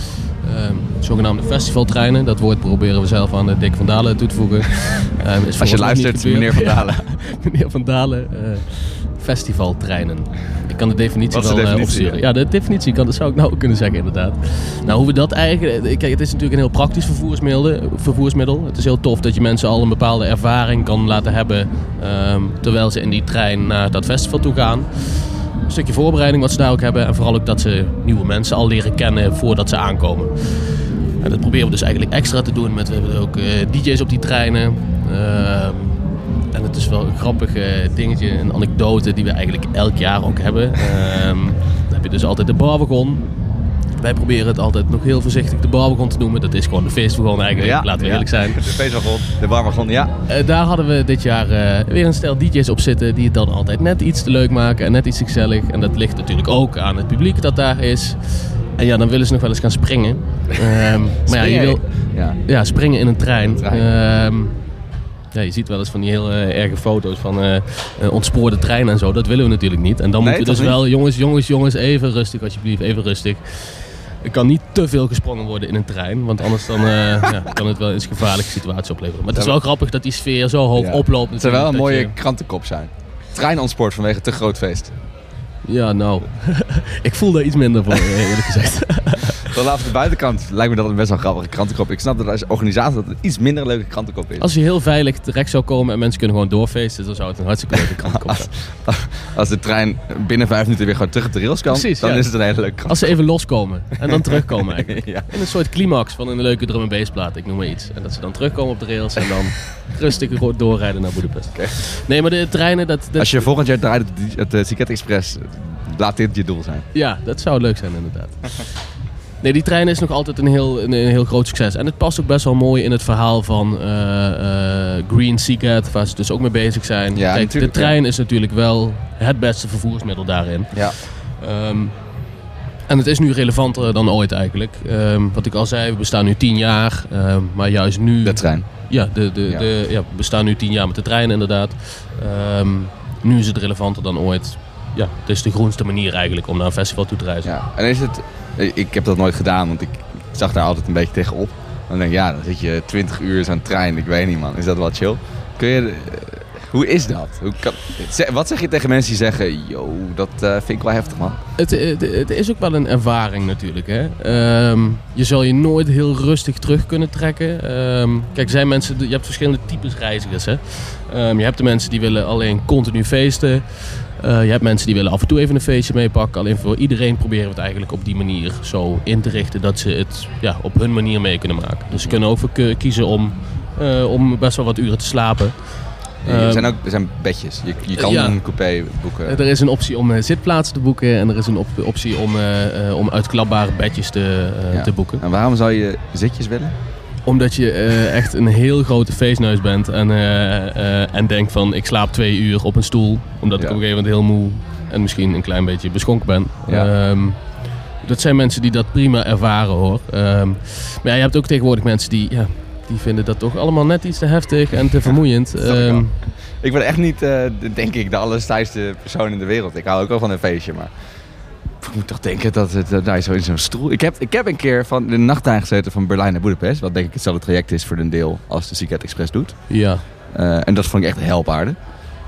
S2: Ehm, zogenaamde festivaltreinen. Dat woord proberen we zelf aan eh, Dick van Dalen toe te voegen. Ehm, is
S1: Als je luistert, meneer Van Dalen.
S2: Meneer Van Dalen. eh, festivaltreinen. Ik kan de definitie
S1: Wat de
S2: wel eh,
S1: definitie?
S2: opsturen. Ja, de definitie kan, dat zou ik nou ook kunnen zeggen inderdaad. Nou, hoe we dat eigenlijk... eh, Kijk, het is natuurlijk een heel praktisch vervoersmiddel. vervoersmiddel. Het is heel tof dat je mensen al een bepaalde ervaring kan laten hebben... ehm, terwijl ze in die trein naar dat festival toe gaan. Een stukje voorbereiding wat ze daar ook hebben. En vooral ook dat ze nieuwe mensen al leren kennen voordat ze aankomen. En dat proberen we dus eigenlijk extra te doen. Met, we hebben ook eh, DJ's op die treinen. Ehm, en het is wel een grappig eh, dingetje, een anekdote die we eigenlijk elk jaar ook hebben. Ehm, dan heb je dus altijd de barwagon. Wij proberen het altijd nog heel voorzichtig de barwagon te noemen. Dat is gewoon de feestwagon eigenlijk, laten we
S1: ja.
S2: eerlijk zijn.
S1: De feestwagon, de barwagon, ja.
S2: Eh, daar hadden we dit jaar eh, weer een stel DJ's op zitten die het dan altijd net iets te leuk maken en net iets gezellig. En dat ligt natuurlijk ook aan het publiek dat daar is. En ja, dan willen ze nog wel eens gaan springen. Ehm, maar ja, je wil
S1: Ja.
S2: ja, springen in een trein. Ehm, ja, je ziet wel eens van die heel eh, erge foto's van eh, ontspoorde treinen en zo. Dat willen we natuurlijk niet. En dan
S1: Nee,
S2: moeten we dus wel, jongens, jongens, jongens, even rustig alsjeblieft, even rustig. Er kan niet te veel gesprongen worden in een trein, want anders dan, ja, kan het wel eens een gevaarlijke situatie opleveren. Maar het is wel grappig dat die sfeer zo hoog
S1: Ja.
S2: oploopt.
S1: Het zou wel een mooie
S2: je-
S1: krantenkop zijn. Trein ontspoort vanwege te groot feest.
S2: Ja, nou, ik voel daar iets minder voor, eerlijk gezegd.
S1: Vanaf de buitenkant lijkt me dat een best wel grappige krantenkop. Ik snap dat als organisatie dat het een iets minder leuke krantenkop is.
S2: Als je heel veilig terecht zou komen en mensen kunnen gewoon doorfeesten, dan zou het een hartstikke leuke krantenkop zijn.
S1: Als de trein binnen vijf minuten weer gewoon terug op de rails kan,
S2: Precies,
S1: dan
S2: ja.
S1: is het een hele leuke krant.
S2: Als ze even loskomen en dan terugkomen eigenlijk.
S1: Ja.
S2: In een soort climax van een leuke drum en bass plaat, ik noem maar iets. En dat ze dan terugkomen op de rails en dan rustig doorrijden naar Budapest. Nee, maar de treinen, dat... dat
S1: Als je volgend jaar draait het, het uh, Siget Express, laat dit je doel zijn.
S2: Ja, dat zou leuk zijn inderdaad. Nee, die trein is nog altijd een heel, een, een heel groot succes. En het past ook best wel mooi in het verhaal van eh, eh, Green Seacat, waar ze dus ook mee bezig zijn.
S1: Ja,
S2: Kijk, de trein is natuurlijk wel het beste vervoersmiddel daarin.
S1: Ja.
S2: Ehm, en het is nu relevanter dan ooit eigenlijk. Ehm, wat ik al zei, we bestaan nu tien jaar. ehm, maar juist nu...
S1: De trein.
S2: Ja, de, de,
S1: Ja.
S2: De, ja, we bestaan nu tien jaar met de trein inderdaad. Nu is het relevanter dan ooit. Ja, het is de groenste manier eigenlijk om naar een festival toe te reizen.
S1: Ja. En is het... Ik heb dat nooit gedaan, want ik zag daar altijd een beetje tegenop. Dan denk ik, ja, dan zit je 20 uur zo'n trein. Ik weet niet, man. Is dat wel chill? Kun je... eh, hoe is dat? Hoe kan, wat zeg je tegen mensen die zeggen... Yo, dat eh, vind ik wel heftig, man.
S2: Het, het, het is ook wel een ervaring natuurlijk. Hè? Ehm, je zal je nooit heel rustig terug kunnen trekken. Ehm, kijk, zijn mensen, je hebt verschillende types reizigers. Hè? Ehm, je hebt de mensen die willen alleen continu feesten. Eh, je hebt mensen die willen af en toe even een feestje meepakken. Alleen voor iedereen proberen we het eigenlijk op die manier zo in te richten dat ze het ja, op hun manier mee kunnen maken. Dus ze kunnen ook ke- kiezen om, eh, om best wel wat uren te slapen.
S1: er,
S2: Ehm,
S1: zijn ook, er zijn bedjes. Je, je kan
S2: ja.
S1: een coupé boeken.
S2: er is een optie om eh, zitplaatsen te boeken en er is een op- optie om, eh, eh, om uitklapbare bedjes te, eh,
S1: Ja.
S2: te boeken.
S1: En waarom zou je zitjes willen?
S2: Omdat je eh, echt een heel grote feestneus bent en, eh, eh, en denkt van ik slaap twee uur op een stoel. Omdat ik op een gegeven moment heel moe en misschien een klein beetje beschonken ben. Ehm, dat zijn mensen die dat prima ervaren hoor. Ehm, maar ja, je hebt ook tegenwoordig mensen die, ja, die vinden dat toch allemaal net iets te heftig en te vermoeiend.
S1: Snap ik ben echt niet, de- denk ik, de allerstijlste persoon in de wereld. Ik hou ook wel van een feestje, maar... Ik moet toch denken dat het eh, daar zo in zo'n stoel... Ik heb, ik heb een keer van de nachttrein gezeten van Berlijn naar Budapest. Wat denk ik hetzelfde traject is voor een deel als de Seacat Express doet.
S2: Ja.
S1: Eh, en dat vond ik echt helpaarde.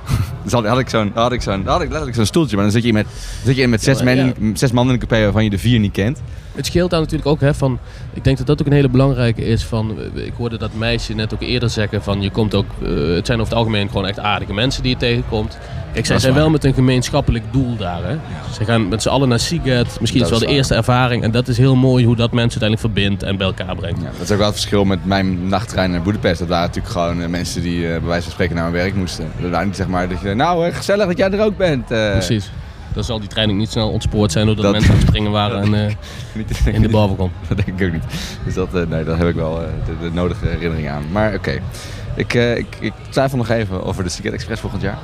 S1: dus had, had ik zo'n, had ik zo'n, had ik letterlijk zo'n stoeltje. Maar dan zit je met, zit je met zes,
S2: Ja,
S1: zes man in een coupé waarvan je de vier niet kent.
S2: Het scheelt daar natuurlijk ook, hè, van, ik denk dat dat ook een hele belangrijke is. Van, ik hoorde dat meisje net ook eerder zeggen van, je komt ook, eh, het zijn over het algemeen gewoon echt aardige mensen die je tegenkomt. Kijk, zij zijn
S1: waar.
S2: wel met een gemeenschappelijk doel daar. Hè. Ze gaan met z'n allen naar Seagate, misschien
S1: Dat
S2: is
S1: is
S2: wel de
S1: waar.
S2: eerste ervaring. En dat is heel mooi hoe dat mensen uiteindelijk verbindt en bij elkaar brengt.
S1: Dat is ook wel het verschil met mijn nachttrein naar Budapest. Dat waren natuurlijk gewoon eh, mensen die eh, bij wijze van spreken naar hun werk moesten. Dat waren niet zeg maar dat je, nou gezellig dat jij er ook bent. eh.
S2: Precies. Dan zal die trein ook niet snel ontspoord zijn doordat
S1: Dat-
S2: mensen aan het springen waren en, eh,
S1: Niet-
S2: in de barwagon.
S1: Dat denk ik ook niet. Dus dat, eh, nee, daar heb ik wel de, de nodige herinnering aan. Maar oké, ik, eh, ik, ik twijfel nog even over de Secret Express volgend jaar.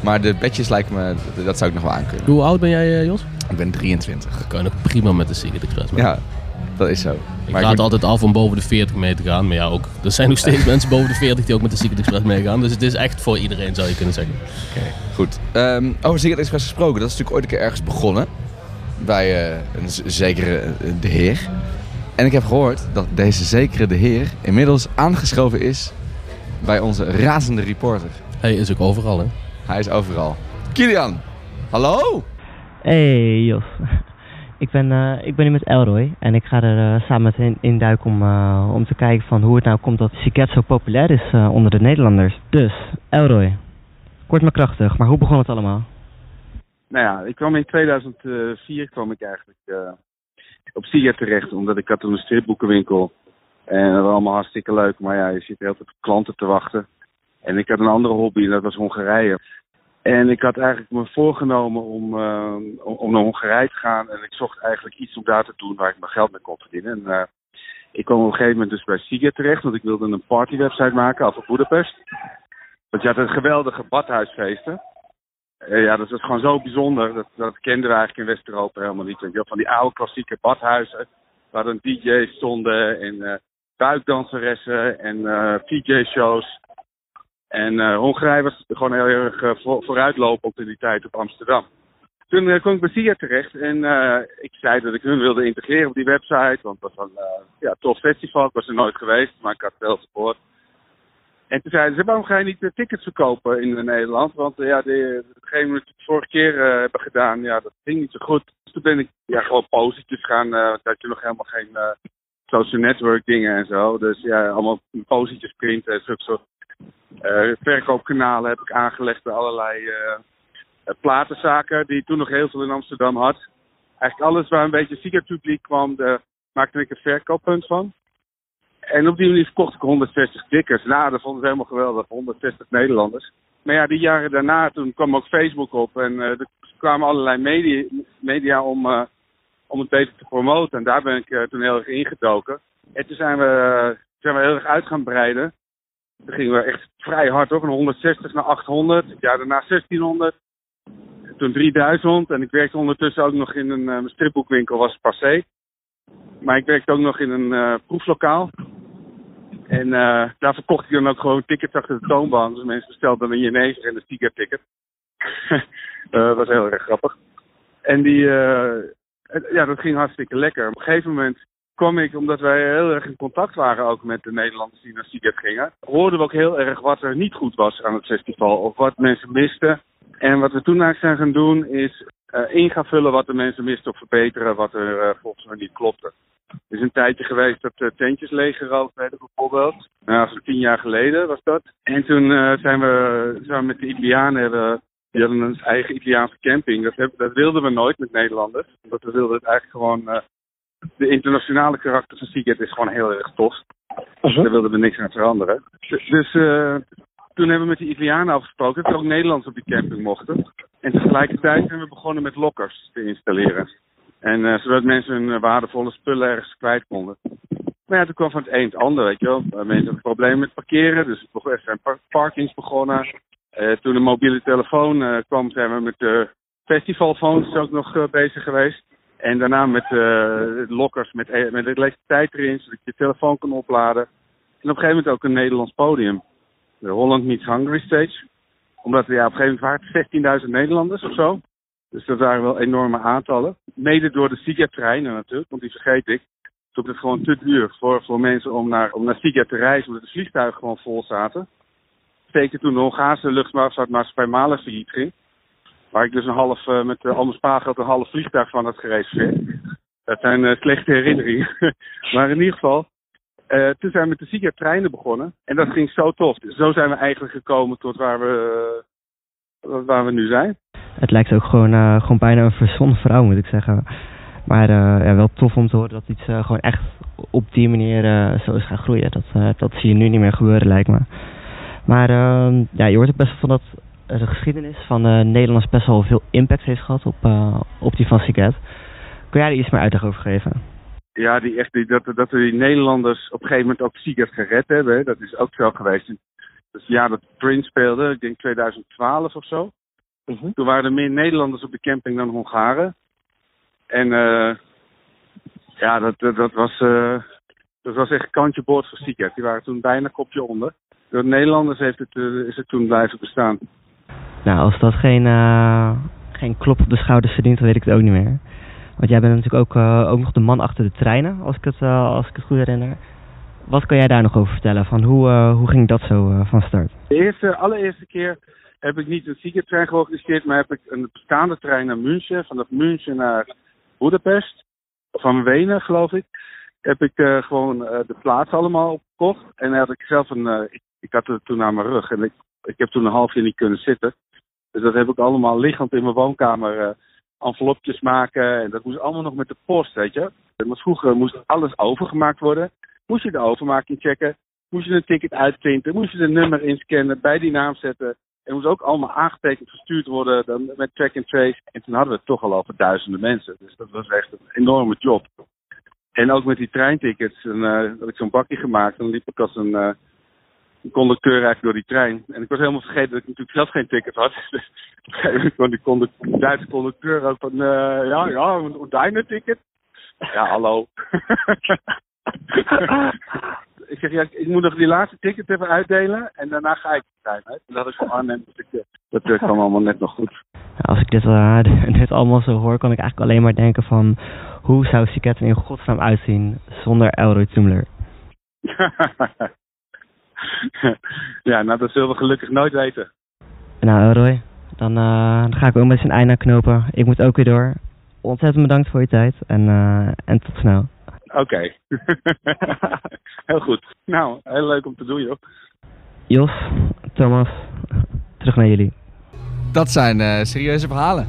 S1: Maar de bedjes lijken me, dat, dat zou ik nog wel aankunnen.
S2: Hoe oud ben jij, Jos?
S1: Ik ben 23.
S2: Dan kan je nog prima met de Secret Express. mee.
S1: Ja, dat is zo.
S2: Ik
S1: Maar
S2: raad
S1: moet-
S2: altijd af om boven de 40 mee te gaan. Maar ja, ook, er zijn nog steeds mensen boven de 40 die ook met de Secret Express meegaan. Dus het is echt voor iedereen, zou je kunnen zeggen.
S1: Goed. Ehm, over Secret Express gesproken, dat is natuurlijk ooit een keer ergens begonnen. Bij eh, een zekere eh, De Heer. En ik heb gehoord dat deze zekere De Heer inmiddels aangeschoven is bij onze razende reporter.
S2: Hij is ook overal, hè?
S1: Hij is overal. Kilian, hallo?
S18: Hey Jos. Ik ben, eh, ik ben hier met Elroy en ik ga er eh, samen met hen induiken om, eh, om te kijken van hoe het nou komt dat Siket zo populair is onder de Nederlanders. Dus, Elroy, kort maar krachtig, maar hoe begon het allemaal?
S19: Nou ja, ik kwam in 2004 kwam ik eigenlijk op Siget terecht, omdat ik had toen een stripboekenwinkel. En dat was allemaal hartstikke leuk, maar ja, je zit heel op klanten te wachten. En ik had een andere hobby, en dat was Hongarije. En ik had eigenlijk me voorgenomen om, eh, om, om naar Hongarije te gaan. En ik zocht eigenlijk iets om daar te doen waar ik mijn geld mee kon verdienen. En eh, ik kwam op een gegeven moment dus bij Siget terecht, want ik wilde een partywebsite maken over Budapest. Want je had een geweldige badhuisfeesten. Eh, ja, dat was gewoon zo bijzonder. Dat, dat kenden we eigenlijk in West-Europa helemaal niet. Je. Van die oude klassieke badhuizen. Waar dan DJ's stonden en eh buikdanseressen en eh DJ-shows. En eh Hongarije was gewoon heel erg eh, voor, vooruitlopend in die tijd op Amsterdam. Toen eh, kwam ik bij SIA terecht en ik zei dat ik hun wilde integreren op die website. Want het was een ja, tof festival. Ik was er nooit geweest, maar ik had veel support. En toen zeiden ze, waarom ga je niet tickets verkopen in Nederland? Want ja, de, degene die het vorige keer hebben gedaan, ja, dat ging niet zo goed. Dus toen ben ik ja, gewoon positief gaan. want had je nog helemaal geen social network dingen en zo. Dus ja, allemaal positief printen en zulke soort verkoopkanalen heb ik aangelegd bij allerlei eh, eh, platenzaken die toen nog heel veel in Amsterdam had. Eigenlijk alles waar een beetje ziek publiek kwam, maakte ik een verkooppunt van. En op die manier verkocht ik 160 tickets. Nou, dat vonden ze helemaal geweldig. 160 Nederlanders. Maar ja, die jaren daarna, toen kwam ook Facebook op. En eh, de kwamen allerlei media, media om, eh, om het beter te promoten. En daar ben ik eh, toen heel erg ingedoken. En toen zijn we, zijn we heel erg uit gaan breiden. Toen gingen we echt vrij hard op, van 160 naar 800. Het jaar daarna 1600. Toen 3000. En ik werkte ondertussen ook nog in een eh, stripboekwinkel, was passé. Maar ik werkte ook nog in een eh, proeflokaal. En eh, daar verkocht ik dan ook gewoon tickets achter de toonbank. Dus mensen bestelden een Jenever en een ticket. dat was heel erg grappig. En die, ja, dat ging hartstikke lekker. Op een gegeven moment kwam ik, omdat wij heel erg in contact waren ook met de Nederlanders die naar gingen, hoorden we ook heel erg wat er niet goed was aan het festival. Of wat mensen misten. En wat we toen eigenlijk zijn gaan doen is eh, in gaan vullen wat de mensen misten of verbeteren wat er eh, volgens mij niet klopte. Er is een tijdje geweest dat tentjes leeggeroofd werden bijvoorbeeld. Nou, zo'n tien jaar geleden was dat. En toen eh, zijn, we, we met de Italianen, hebben, die hadden een eigen Italiaanse camping. Dat, heb- dat wilden we nooit met Nederlanders. Omdat we wilden het eigenlijk gewoon... de internationale karakter van Seagate is gewoon heel erg tof. Daar wilden we niks aan veranderen. Dus eh, toen hebben we met de Italianen afgesproken dat er ook Nederlanders op die camping mochten. En tegelijkertijd zijn we begonnen met lockers te installeren. En eh, zodat mensen hun eh, waardevolle spullen ergens kwijt konden. Maar ja, toen kwam van het een het ander, weet je wel. Mensen hadden problemen met parkeren, dus er zijn par- parkings begonnen. Toen de mobiele telefoon kwam, zijn we met de festivalphones ook nog bezig geweest. En daarna met eh, lockers met, e- met elektriciteit erin, zodat je je telefoon kan opladen. En op een gegeven moment ook een Nederlands podium. De Holland Meets Hungary Stage. Omdat er ja, op een gegeven moment waren het 16.000 Nederlanders of zo. Dus dat waren wel enorme aantallen. Mede door de Siget-treinen natuurlijk, want die vergeet ik. Toen het gewoon te duur voor, voor mensen om naar, om naar Siget te reizen, omdat de vliegtuigen gewoon vol zaten. Zeker toen de Hongaarse luchtvaartmaatschappij Malen failliet ging. Waar ik dus een half, eh, met uh, spaargeld een half vliegtuig van had gereserveerd. Dat zijn eh, slechte herinneringen. maar in ieder geval, toen zijn we met de Siget treinen begonnen. En dat ging zo tof. Dus zo zijn we eigenlijk gekomen tot waar we, waar we nu zijn.
S18: Het lijkt ook gewoon, gewoon bijna een verzonnen vrouw, moet ik zeggen. Maar ja, wel tof om te horen dat iets gewoon echt op die manier zo is gaan groeien. Dat, dat zie je nu niet meer gebeuren, lijkt me. Maar eh, ja, je hoort ook best wel van dat de geschiedenis van eh Nederlands best wel veel impact heeft gehad op, eh, op die van Siget. Kun jij er iets meer uitleg over geven?
S19: Ja, die echt, die, dat, dat we die Nederlanders op een gegeven moment ook Siget gered hebben. hè, Dat is ook zo geweest. Dus ja, dat Prince speelde, ik denk 2012 of zo. Toen waren er meer Nederlanders op de camping dan Hongaren. En eh, ja, dat, dat, dat was, eh, dat was echt kantje boord voor Siget. Die waren toen bijna kopje onder. Door de Nederlanders heeft het, is het toen blijven bestaan.
S18: Nou, als dat geen, eh, geen klop op de schouders verdient, dan weet ik het ook niet meer. Want jij bent natuurlijk ook, eh, ook nog de man achter de treinen, als ik het, eh, als ik het goed herinner. Wat kan jij daar nog over vertellen? Van hoe, hoe ging dat zo van start?
S19: De eerste, allereerste keer heb ik niet een Siget-trein georganiseerd, maar heb ik een bestaande trein naar München. Vanaf München naar Budapest. Van Wenen, geloof ik. Heb ik gewoon de plaats allemaal opgekocht. En had ik zelf een. ik, had het toen aan mijn rug. En ik, ik heb toen een half jaar niet kunnen zitten. Dus dat heb ik allemaal liggend in mijn woonkamer. eh, envelopjes maken. En dat moest allemaal nog met de post, weet je. Want vroeger moest alles overgemaakt worden. Moest je de overmaking checken. Moest je een ticket uitprinten. Moest je de nummer inscannen. Bij die naam zetten. En moest ook allemaal aangetekend gestuurd worden dan met track and trace. En toen hadden we het toch al over duizenden mensen. Dus dat was echt een enorme job. En ook met die treintickets. En, eh, had ik zo'n bakje gemaakt. En dan liep ik als een, eh, een conducteur eigenlijk door die trein. En ik was helemaal vergeten dat ik natuurlijk zelf geen ticket had. Dus die condu- Duitse conducteur ook van... eh, ja, ja, een deine ticket. Ja, hallo. ik zeg, ja, ik moet nog die laatste ticket even uitdelen. En daarna ga ik de trein uit. En dat is van Arnhem. Dus ik, eh, dat eh, kwam allemaal net nog goed.
S18: Als ik dit, eh, dit allemaal zo hoor, kan ik eigenlijk alleen maar denken van... Hoe zou Siget er in godsnaam uitzien zonder Elroy Toemler?
S19: ja, nou dat zullen we gelukkig nooit weten.
S18: Nou, Elroy, dan, eh, dan ga ik ook met zijn einde knopen. Ik moet ook weer door. Ontzettend bedankt voor je tijd en, eh, en tot snel.
S19: Oké. heel goed. Nou, heel leuk om te doen, joh.
S18: Jos, Thomas, terug naar jullie.
S1: Dat zijn eh, serieuze verhalen.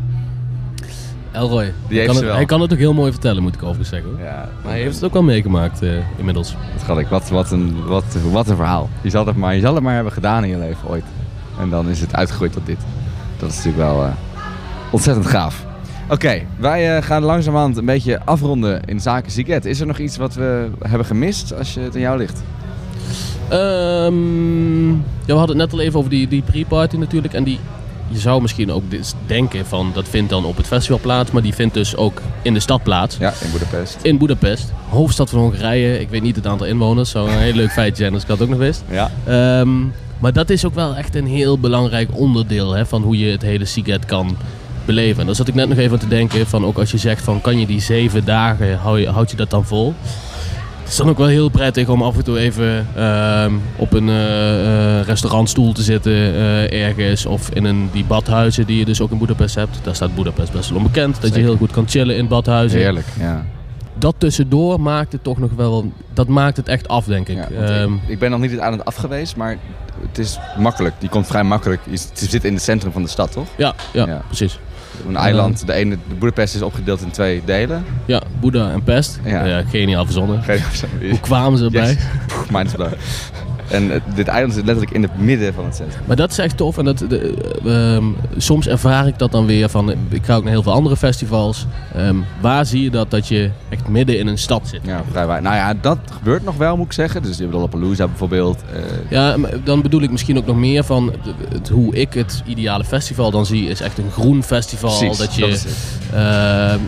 S2: Elroy,
S1: Die heeft
S2: kan,
S1: ze
S2: het,
S1: wel.
S2: hij kan het ook heel mooi vertellen, moet ik overigens zeggen. hoor.
S1: Ja,
S2: maar hij heeft het ook wel meegemaakt eh, inmiddels.
S1: Dat gaat ik. Wat, wat, een, wat, wat een verhaal. Je zal, het maar, je zal het maar hebben gedaan in je leven ooit. En dan is het uitgegroeid tot dit. Dat is natuurlijk wel, eh, Ontzettend gaaf. Oké, wij eh, gaan langzamerhand een beetje afronden in zaken Ziget. Is er nog iets wat we hebben gemist als je het aan jou ligt?
S2: Ehm, ja, we hadden het net al even over die, die pre-party natuurlijk. En die, je zou misschien ook denken van dat vindt dan op het festival plaats. Maar die vindt dus ook in de stad plaats.
S1: Ja, in Boedapest.
S2: In Boedapest. Hoofdstad van Hongarije. Ik weet niet het aantal inwoners. Zou een heel leuk feitje zijn als ik dat ook nog wist.
S1: Ja.
S2: Ehm, maar dat is ook wel echt een heel belangrijk onderdeel hè, van hoe je het hele Siget kan beleven. En daar zat ik net nog even aan te denken. Van ook als je zegt van kan je die zeven dagen, hou je, houd je dat dan vol? Het is dan ook wel heel prettig om af en toe even ehm, op een eh, eh, restaurantstoel te zitten eh, ergens. Of in een, die badhuizen die je dus ook in Boedapest hebt. Daar staat Boedapest best wel onbekend. Dat je heel goed kan chillen in badhuizen.
S1: Heerlijk, ja.
S2: Dat tussendoor maakt het toch nog wel... Dat maakt het echt af, denk ik. Ehm,
S1: ik, ik ben nog niet het aan het af geweest, maar het is makkelijk. Die komt vrij makkelijk. Je zit- je zit in het centrum van de stad, toch?
S2: Ja, ja, precies.
S1: Een eiland. De ene, de Boedapest is opgedeeld in twee delen.
S2: Ja, Boeddha en Pest. Ja. geniaal verzonnen. Hoe kwamen ze erbij?
S1: Yes. Pff. En dit eiland zit letterlijk in het midden van het centrum.
S2: Maar dat is echt tof. En dat, de, ehm, soms ervaar ik dat dan weer van... Ik ga ook naar heel veel andere festivals. Ehm, waar zie je dat? Dat je echt midden in een stad zit.
S1: Ja, vrij waar. Nou ja, dat gebeurt nog wel, moet ik zeggen. Dus je hebt Lollapalooza bijvoorbeeld. eh,
S2: Ja, dan bedoel ik misschien ook nog meer van het- het- hoe ik het ideale festival dan zie, is echt een groen festival.
S1: Precies,
S2: dat je,
S1: dat is het.
S2: eh,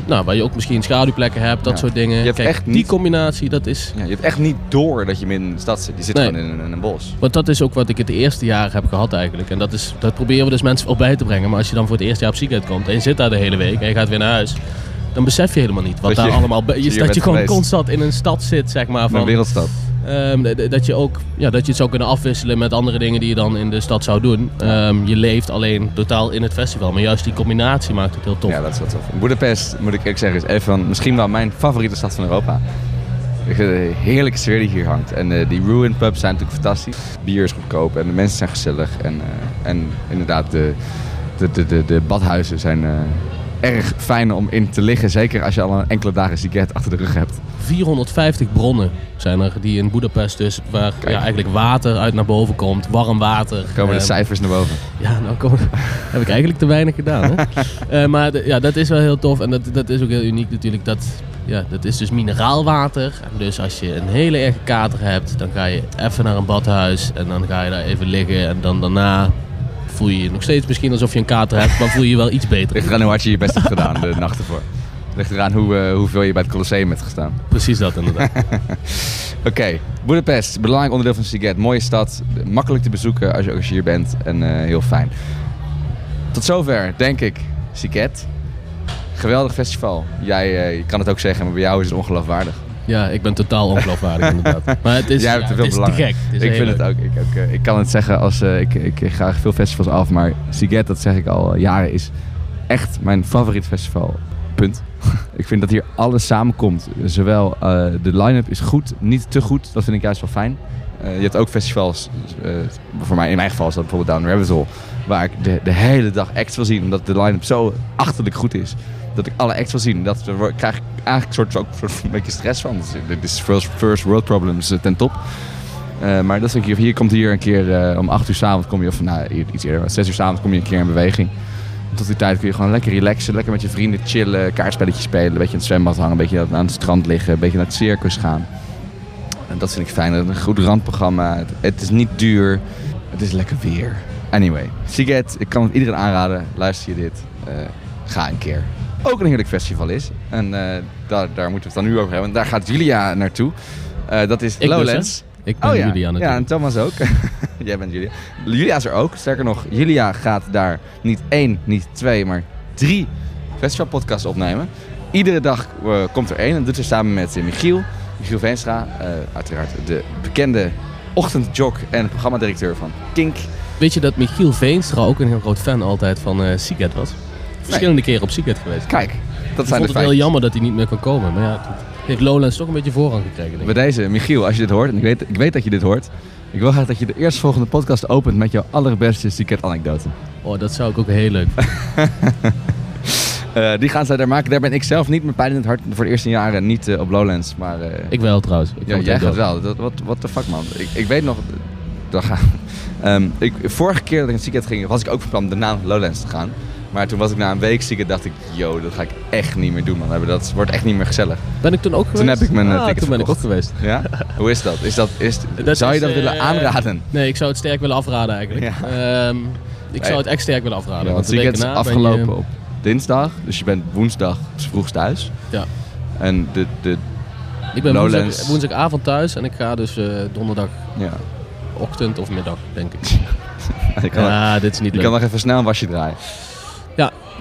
S2: nou, waar je ook misschien schaduwplekken hebt, dat
S1: Ja.
S2: soort dingen.
S1: Je hebt
S2: Kijk,
S1: echt
S2: die combinatie, dat is.
S1: ja, je hebt echt niet door dat je midden in de stad zit. Je zit
S2: Nee.
S1: gewoon in, een-
S2: Want dat is ook wat ik het eerste jaar heb gehad eigenlijk. En dat, is, dat proberen we dus mensen wel bij te brengen. Maar als je dan voor het eerste jaar op Seagate komt en je zit daar de hele week en je gaat weer naar huis. Dan besef je helemaal niet wat daar allemaal... Je,
S1: je
S2: dat je gewoon
S1: geweest.
S2: constant in een stad zit, zeg maar. Van,
S1: Een wereldstad.
S2: Ehm, dat, je ook, ja, dat je het zou kunnen afwisselen met andere dingen die je dan in de stad zou doen. Ehm, je leeft alleen totaal in het festival. Maar juist die combinatie maakt het heel tof.
S1: Ja, dat is wel tof. Boedapest, moet ik eerlijk zeggen, is even van, misschien wel mijn favoriete stad van Europa. Heerlijke sfeer die hier hangt. En eh, die ruin pubs zijn natuurlijk fantastisch. Bier is goedkoop en de mensen zijn gezellig. En, eh, en inderdaad, de, de, de, de, de badhuizen zijn eh, erg fijn om in te liggen. Zeker als je al een enkele dagen sigaret achter de rug hebt.
S2: 450 bronnen zijn er die in Boedapest dus, waar ja, eigenlijk water uit naar boven komt. Warm water.
S1: Komen de
S2: Ehm,
S1: cijfers naar boven.
S2: Ja, nou heb ik eigenlijk te weinig gedaan. Hè? Eh, maar de- ja, dat is wel heel tof. En dat, dat is ook heel uniek natuurlijk. Dat, ja, dat is dus mineraalwater. En dus als je een hele erge kater hebt, dan ga je even naar een badhuis. En dan ga je daar even liggen. En dan daarna voel je je nog steeds misschien alsof je een kater hebt. Maar voel je je wel iets beter.
S1: Ligt eraan hoe hard je je best hebt gedaan de nacht ervoor. Ligt eraan hoe, eh, hoeveel je bij het Colosseum hebt gestaan.
S2: Precies dat inderdaad.
S1: Oké, Budapest, belangrijk onderdeel van Siget. Mooie stad, makkelijk te bezoeken als je, als je hier bent en eh, heel fijn. Tot zover, denk ik, Siget. Geweldig festival. Jij eh, je kan het ook zeggen, maar bij jou is het ongeloofwaardig.
S2: Ja, ik ben totaal ongeloofwaardig inderdaad. Maar het is,
S1: Jij
S2: ja,
S1: hebt
S2: het is te gek.
S1: in.
S2: Het is
S1: Ik vind het ook. Ik, ook, eh, ik kan het zeggen als ik, ik, ik ga veel festivals af, maar Siget, dat zeg ik al jaren, is echt mijn favoriet festival. Punt. ik vind dat hier alles samenkomt. Zowel eh, de line-up is goed, niet te goed. Dat vind ik juist wel fijn. Eh, je hebt ook festivals, eh, voor mij, in mijn geval is dat bijvoorbeeld Down Rabbit Hole, waar ik de, de hele dag acts wil zien, omdat de line-up zo achterlijk goed is. Dat ik alle acts wil zien. Dat krijg ik eigenlijk soort, ook een beetje stress van. Dus, dit is first, first world problems eh, ten top. Eh, maar dat is ook hier, hier komt hier een keer eh, om 8 uur s'avonds kom je, of nou iets eerder, 6 uur s'avonds kom je een keer in beweging. Tot die tijd kun je gewoon lekker relaxen, lekker met je vrienden chillen, kaartspelletjes spelen, een beetje in het zwembad hangen, een beetje aan het strand liggen, een beetje naar het circus gaan. En dat vind ik fijn. Een goed randprogramma. Het, is niet duur. Het is lekker weer. Anyway, Siget, ik kan het iedereen aanraden. Luister je dit, eh, ga een keer. Ook een heerlijk festival is. En eh, daar, daar moeten we het dan nu over hebben. Daar gaat Julia naartoe. Eh, dat is
S2: dus,
S1: Lowlands.
S2: Ik ben
S1: oh, ja.
S2: Julia natuurlijk.
S1: Ja, en Thomas ook. Jij bent Julia. Julia is er ook. Sterker nog, Julia gaat daar niet één, niet twee, maar drie festivalpodcasts opnemen. Iedere dag eh, komt er één. En doet ze samen met Michiel. Michiel Veenstra. uiteraard de bekende ochtendjog en programmadirecteur van Kink.
S2: Weet je dat Michiel Veenstra ook een heel groot fan altijd van Seagate was? Verschillende keren op Seagate geweest.
S1: Kijk, dat
S2: Ik
S1: zijn
S2: vond
S1: de
S2: het heel jammer dat hij niet meer kan komen. Maar ja, het heeft Lowlands toch een beetje voorrang gekregen. Denk ik.
S1: Bij deze, Michiel, als je dit hoort, en ik weet, ik weet dat je dit hoort. Ik wil graag dat je de eerstvolgende podcast opent met jouw allerbeste Siket-anekdote.
S2: Oh, dat zou ik ook heel leuk
S1: Eh, die gaan zij daar maken. Daar ben ik zelf niet met pijn in het hart voor de eerste jaren niet eh, op Lowlands. Maar, eh,
S2: Ik wel trouwens. Ik
S1: ja,
S2: vond het
S1: jij gaat wel. Dat, wat, what the fuck man. Ik, ik weet nog... Gaan, Ehm, ik, vorige keer dat ik naar Seagate ging, was ik ook van plan om de naam Lowlands te gaan. Maar toen was ik na een week ziek en dacht ik, yo, dat ga ik echt niet meer doen, man. Dat wordt echt niet meer gezellig.
S2: Ben ik toen ook
S1: Toen
S2: geweest?
S1: heb ik mijn eh,
S2: Ah, toen ben ik ook geweest.
S1: Ja? Hoe is dat? Is dat, is,
S2: Dat
S1: zou je
S2: is,
S1: dat willen
S2: eh,
S1: aanraden?
S2: Nee, ik zou het sterk willen afraden eigenlijk. Ehm, ik zou het echt sterk willen afraden.
S1: Ja, want
S2: de
S1: het weekend is
S2: je-
S1: afgelopen op dinsdag, dus je bent woensdag vroeg thuis.
S2: Ja.
S1: En de, de
S2: Ik ben woensdag, woensdagavond thuis en ik ga dus eh, donderdag
S1: Ja.
S2: ochtend of middag, denk ik.
S1: Je kan,
S2: ja, dit is niet
S1: je
S2: leuk.
S1: kan nog even snel een wasje draaien.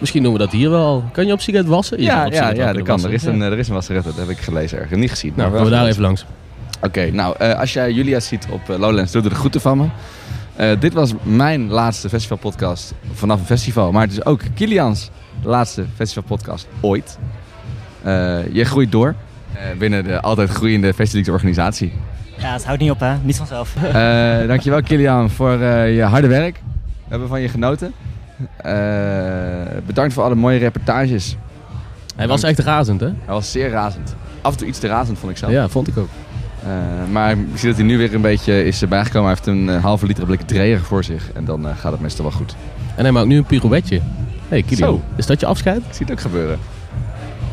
S2: Misschien doen we dat hier wel. Kan je op Siget wassen? Je
S1: Ja,
S2: op
S1: ja, ja, dat kan. Er is, een, er is een wasseret, dat heb ik gelezen ergens. Niet gezien.
S2: Nou,
S1: maar
S2: gaan we daar even langs.
S1: Oké, nou, eh, als jij Julia ziet op eh, Lowlands, doe er de groeten van me. Eh, dit was mijn laatste festivalpodcast vanaf een festival. Maar het is ook Kilians laatste festivalpodcast ooit. Eh, je groeit door eh, binnen de altijd groeiende Festivalorganisatie.
S5: Ja, het houdt niet op, hè? Niet vanzelf.
S1: Eh dankjewel Kilian voor eh, je harde werk. We hebben van je genoten. Eh, bedankt voor alle mooie reportages.
S2: Hij was echt razend, hè?
S1: Hij was zeer razend. Af en toe iets te razend, vond ik zelf.
S2: Ja, vond ik ook.
S1: Eh, maar ik zie dat hij nu weer een beetje is bijgekomen. Hij heeft een eh, halve liter blik dreger voor zich. En dan gaat het meestal wel goed.
S2: En hij maakt nu een pirouetje. hey, Kilian,
S1: Zo.
S2: is dat je afscheid?
S1: Ik zie het ook gebeuren.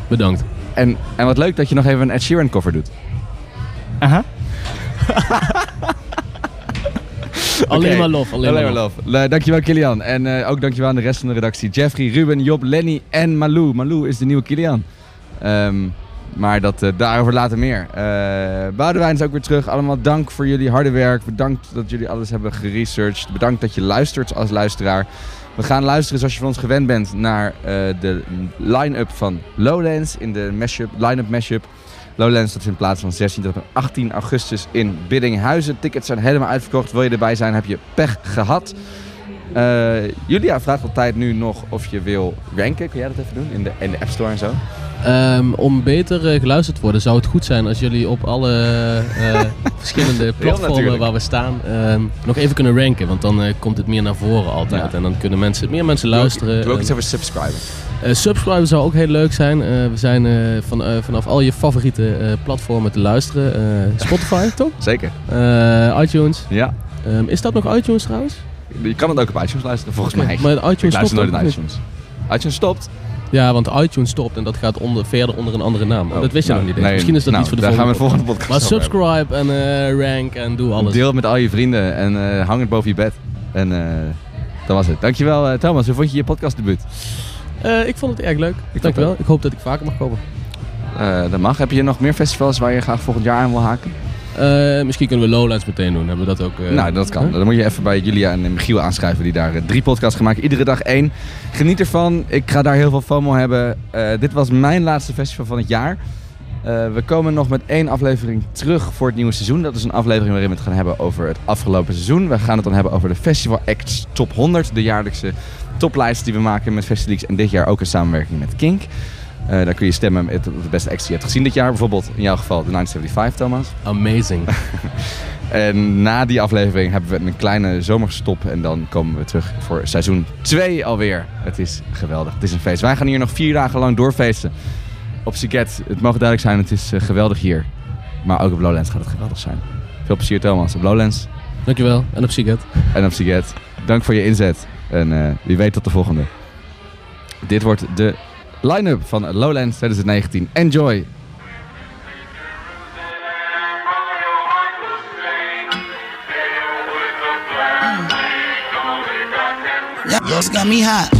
S2: Bedankt.
S1: En, en wat leuk dat je nog even een Ed Sheeran cover doet.
S5: Aha.
S2: Alleen maar lof, alleen maar
S1: lof. Le- dankjewel Kilian. En eh, ook dankjewel aan de rest van de redactie. Jeffrey, Ruben, Job, Lenny en Malou. Malou is de nieuwe Kilian. Ehm, maar dat, eh, daarover later meer. Eh Boudewijn is ook weer terug. Allemaal dank voor jullie harde werk. Bedankt dat jullie alles hebben geresearched. Bedankt dat je luistert als luisteraar. We gaan luisteren zoals je van ons gewend bent naar eh, de line-up van Lowlands in de mashup, line-up mashup. Lowlands dat vindt plaats van 16 tot en 18 augustus in Biddinghuizen. Tickets zijn helemaal uitverkocht. Wil je erbij zijn, heb je pech gehad. Eh, Julia vraagt altijd nu nog of je wil ranken. Kun jij dat even doen in de, in de App Store en zo?
S2: Ehm, om beter eh, geluisterd te worden zou het goed zijn als jullie op alle eh, verschillende platformen waar we staan ehm, nog even kunnen ranken. Want dan komt het meer naar voren altijd.
S1: Ja.
S2: En dan kunnen mensen, meer mensen luisteren.
S1: Doe ook
S2: En-
S1: eens even subscriben.
S2: Eh, subscriben zou ook heel leuk zijn. Eh, we zijn eh, van, vanaf al je favoriete platformen te luisteren. Spotify, toch?
S1: Zeker.
S2: ITunes.
S1: Ja.
S2: Ehm, is dat nog iTunes trouwens?
S1: Je kan het ook op iTunes luisteren, volgens mij.
S2: maar iTunes
S1: ik luister
S2: stopt
S1: nooit naar iTunes. iTunes stopt.
S2: Ja, want iTunes stopt en dat gaat onder, verder onder een andere naam.
S1: Oh,
S2: dat wist je
S1: nou,
S2: nog niet.
S1: nee,
S2: Misschien is dat
S1: nou,
S2: iets voor de
S1: daar gaan
S2: volgende,
S1: we de volgende
S2: Maar
S1: podcast over
S2: subscribe en rank en doe alles.
S1: Deel het met al je vrienden en hang het boven je bed. En dat was het. Dankjewel Thomas. Hoe vond je je podcastdebuut?
S2: Eh, ik vond het erg leuk. Dankjewel. Ik hoop dat ik vaker mag komen.
S1: Eh, dat mag. Heb je nog meer festivals waar je graag volgend jaar aan wil haken?
S2: Eh, misschien kunnen we Lowlands meteen doen. Hebben we dat ook? eh,
S1: nou, dat kan.
S2: huh?
S1: Dan moet je even bij Julia en Michiel aanschrijven die daar drie podcasts gaan maken. Iedere dag één. Geniet ervan. Ik ga daar heel veel FOMO hebben. Eh, dit was mijn laatste festival van het jaar. Eh, we komen nog met één aflevering terug voor het nieuwe seizoen. Dat is een aflevering waarin we het gaan hebben over het afgelopen seizoen. We gaan het dan hebben over de Festival Acts Top 100. De jaarlijkse toplijst die we maken met Festivals. En dit jaar ook een samenwerking met Kink. Eh, daar kun je stemmen met de beste acts die je hebt gezien dit jaar. Bijvoorbeeld in jouw geval de 975, Thomas.
S2: Amazing.
S1: en na die aflevering hebben we een kleine zomerstop. En dan komen we terug voor seizoen 2 alweer. Het is geweldig. Het is een feest. Wij gaan hier nog vier dagen lang doorfeesten. Op Siget. Het mag duidelijk zijn, het is eh, geweldig hier. Maar ook op Lowlands gaat het geweldig zijn. Veel plezier Thomas op Lowlands.
S2: Dankjewel. En op Siget.
S1: En op Siget. Dank voor je inzet. En eh, wie weet tot de volgende. Dit wordt de line-up van Lowlands 2019. Enjoy!
S20: Yes, got me hot.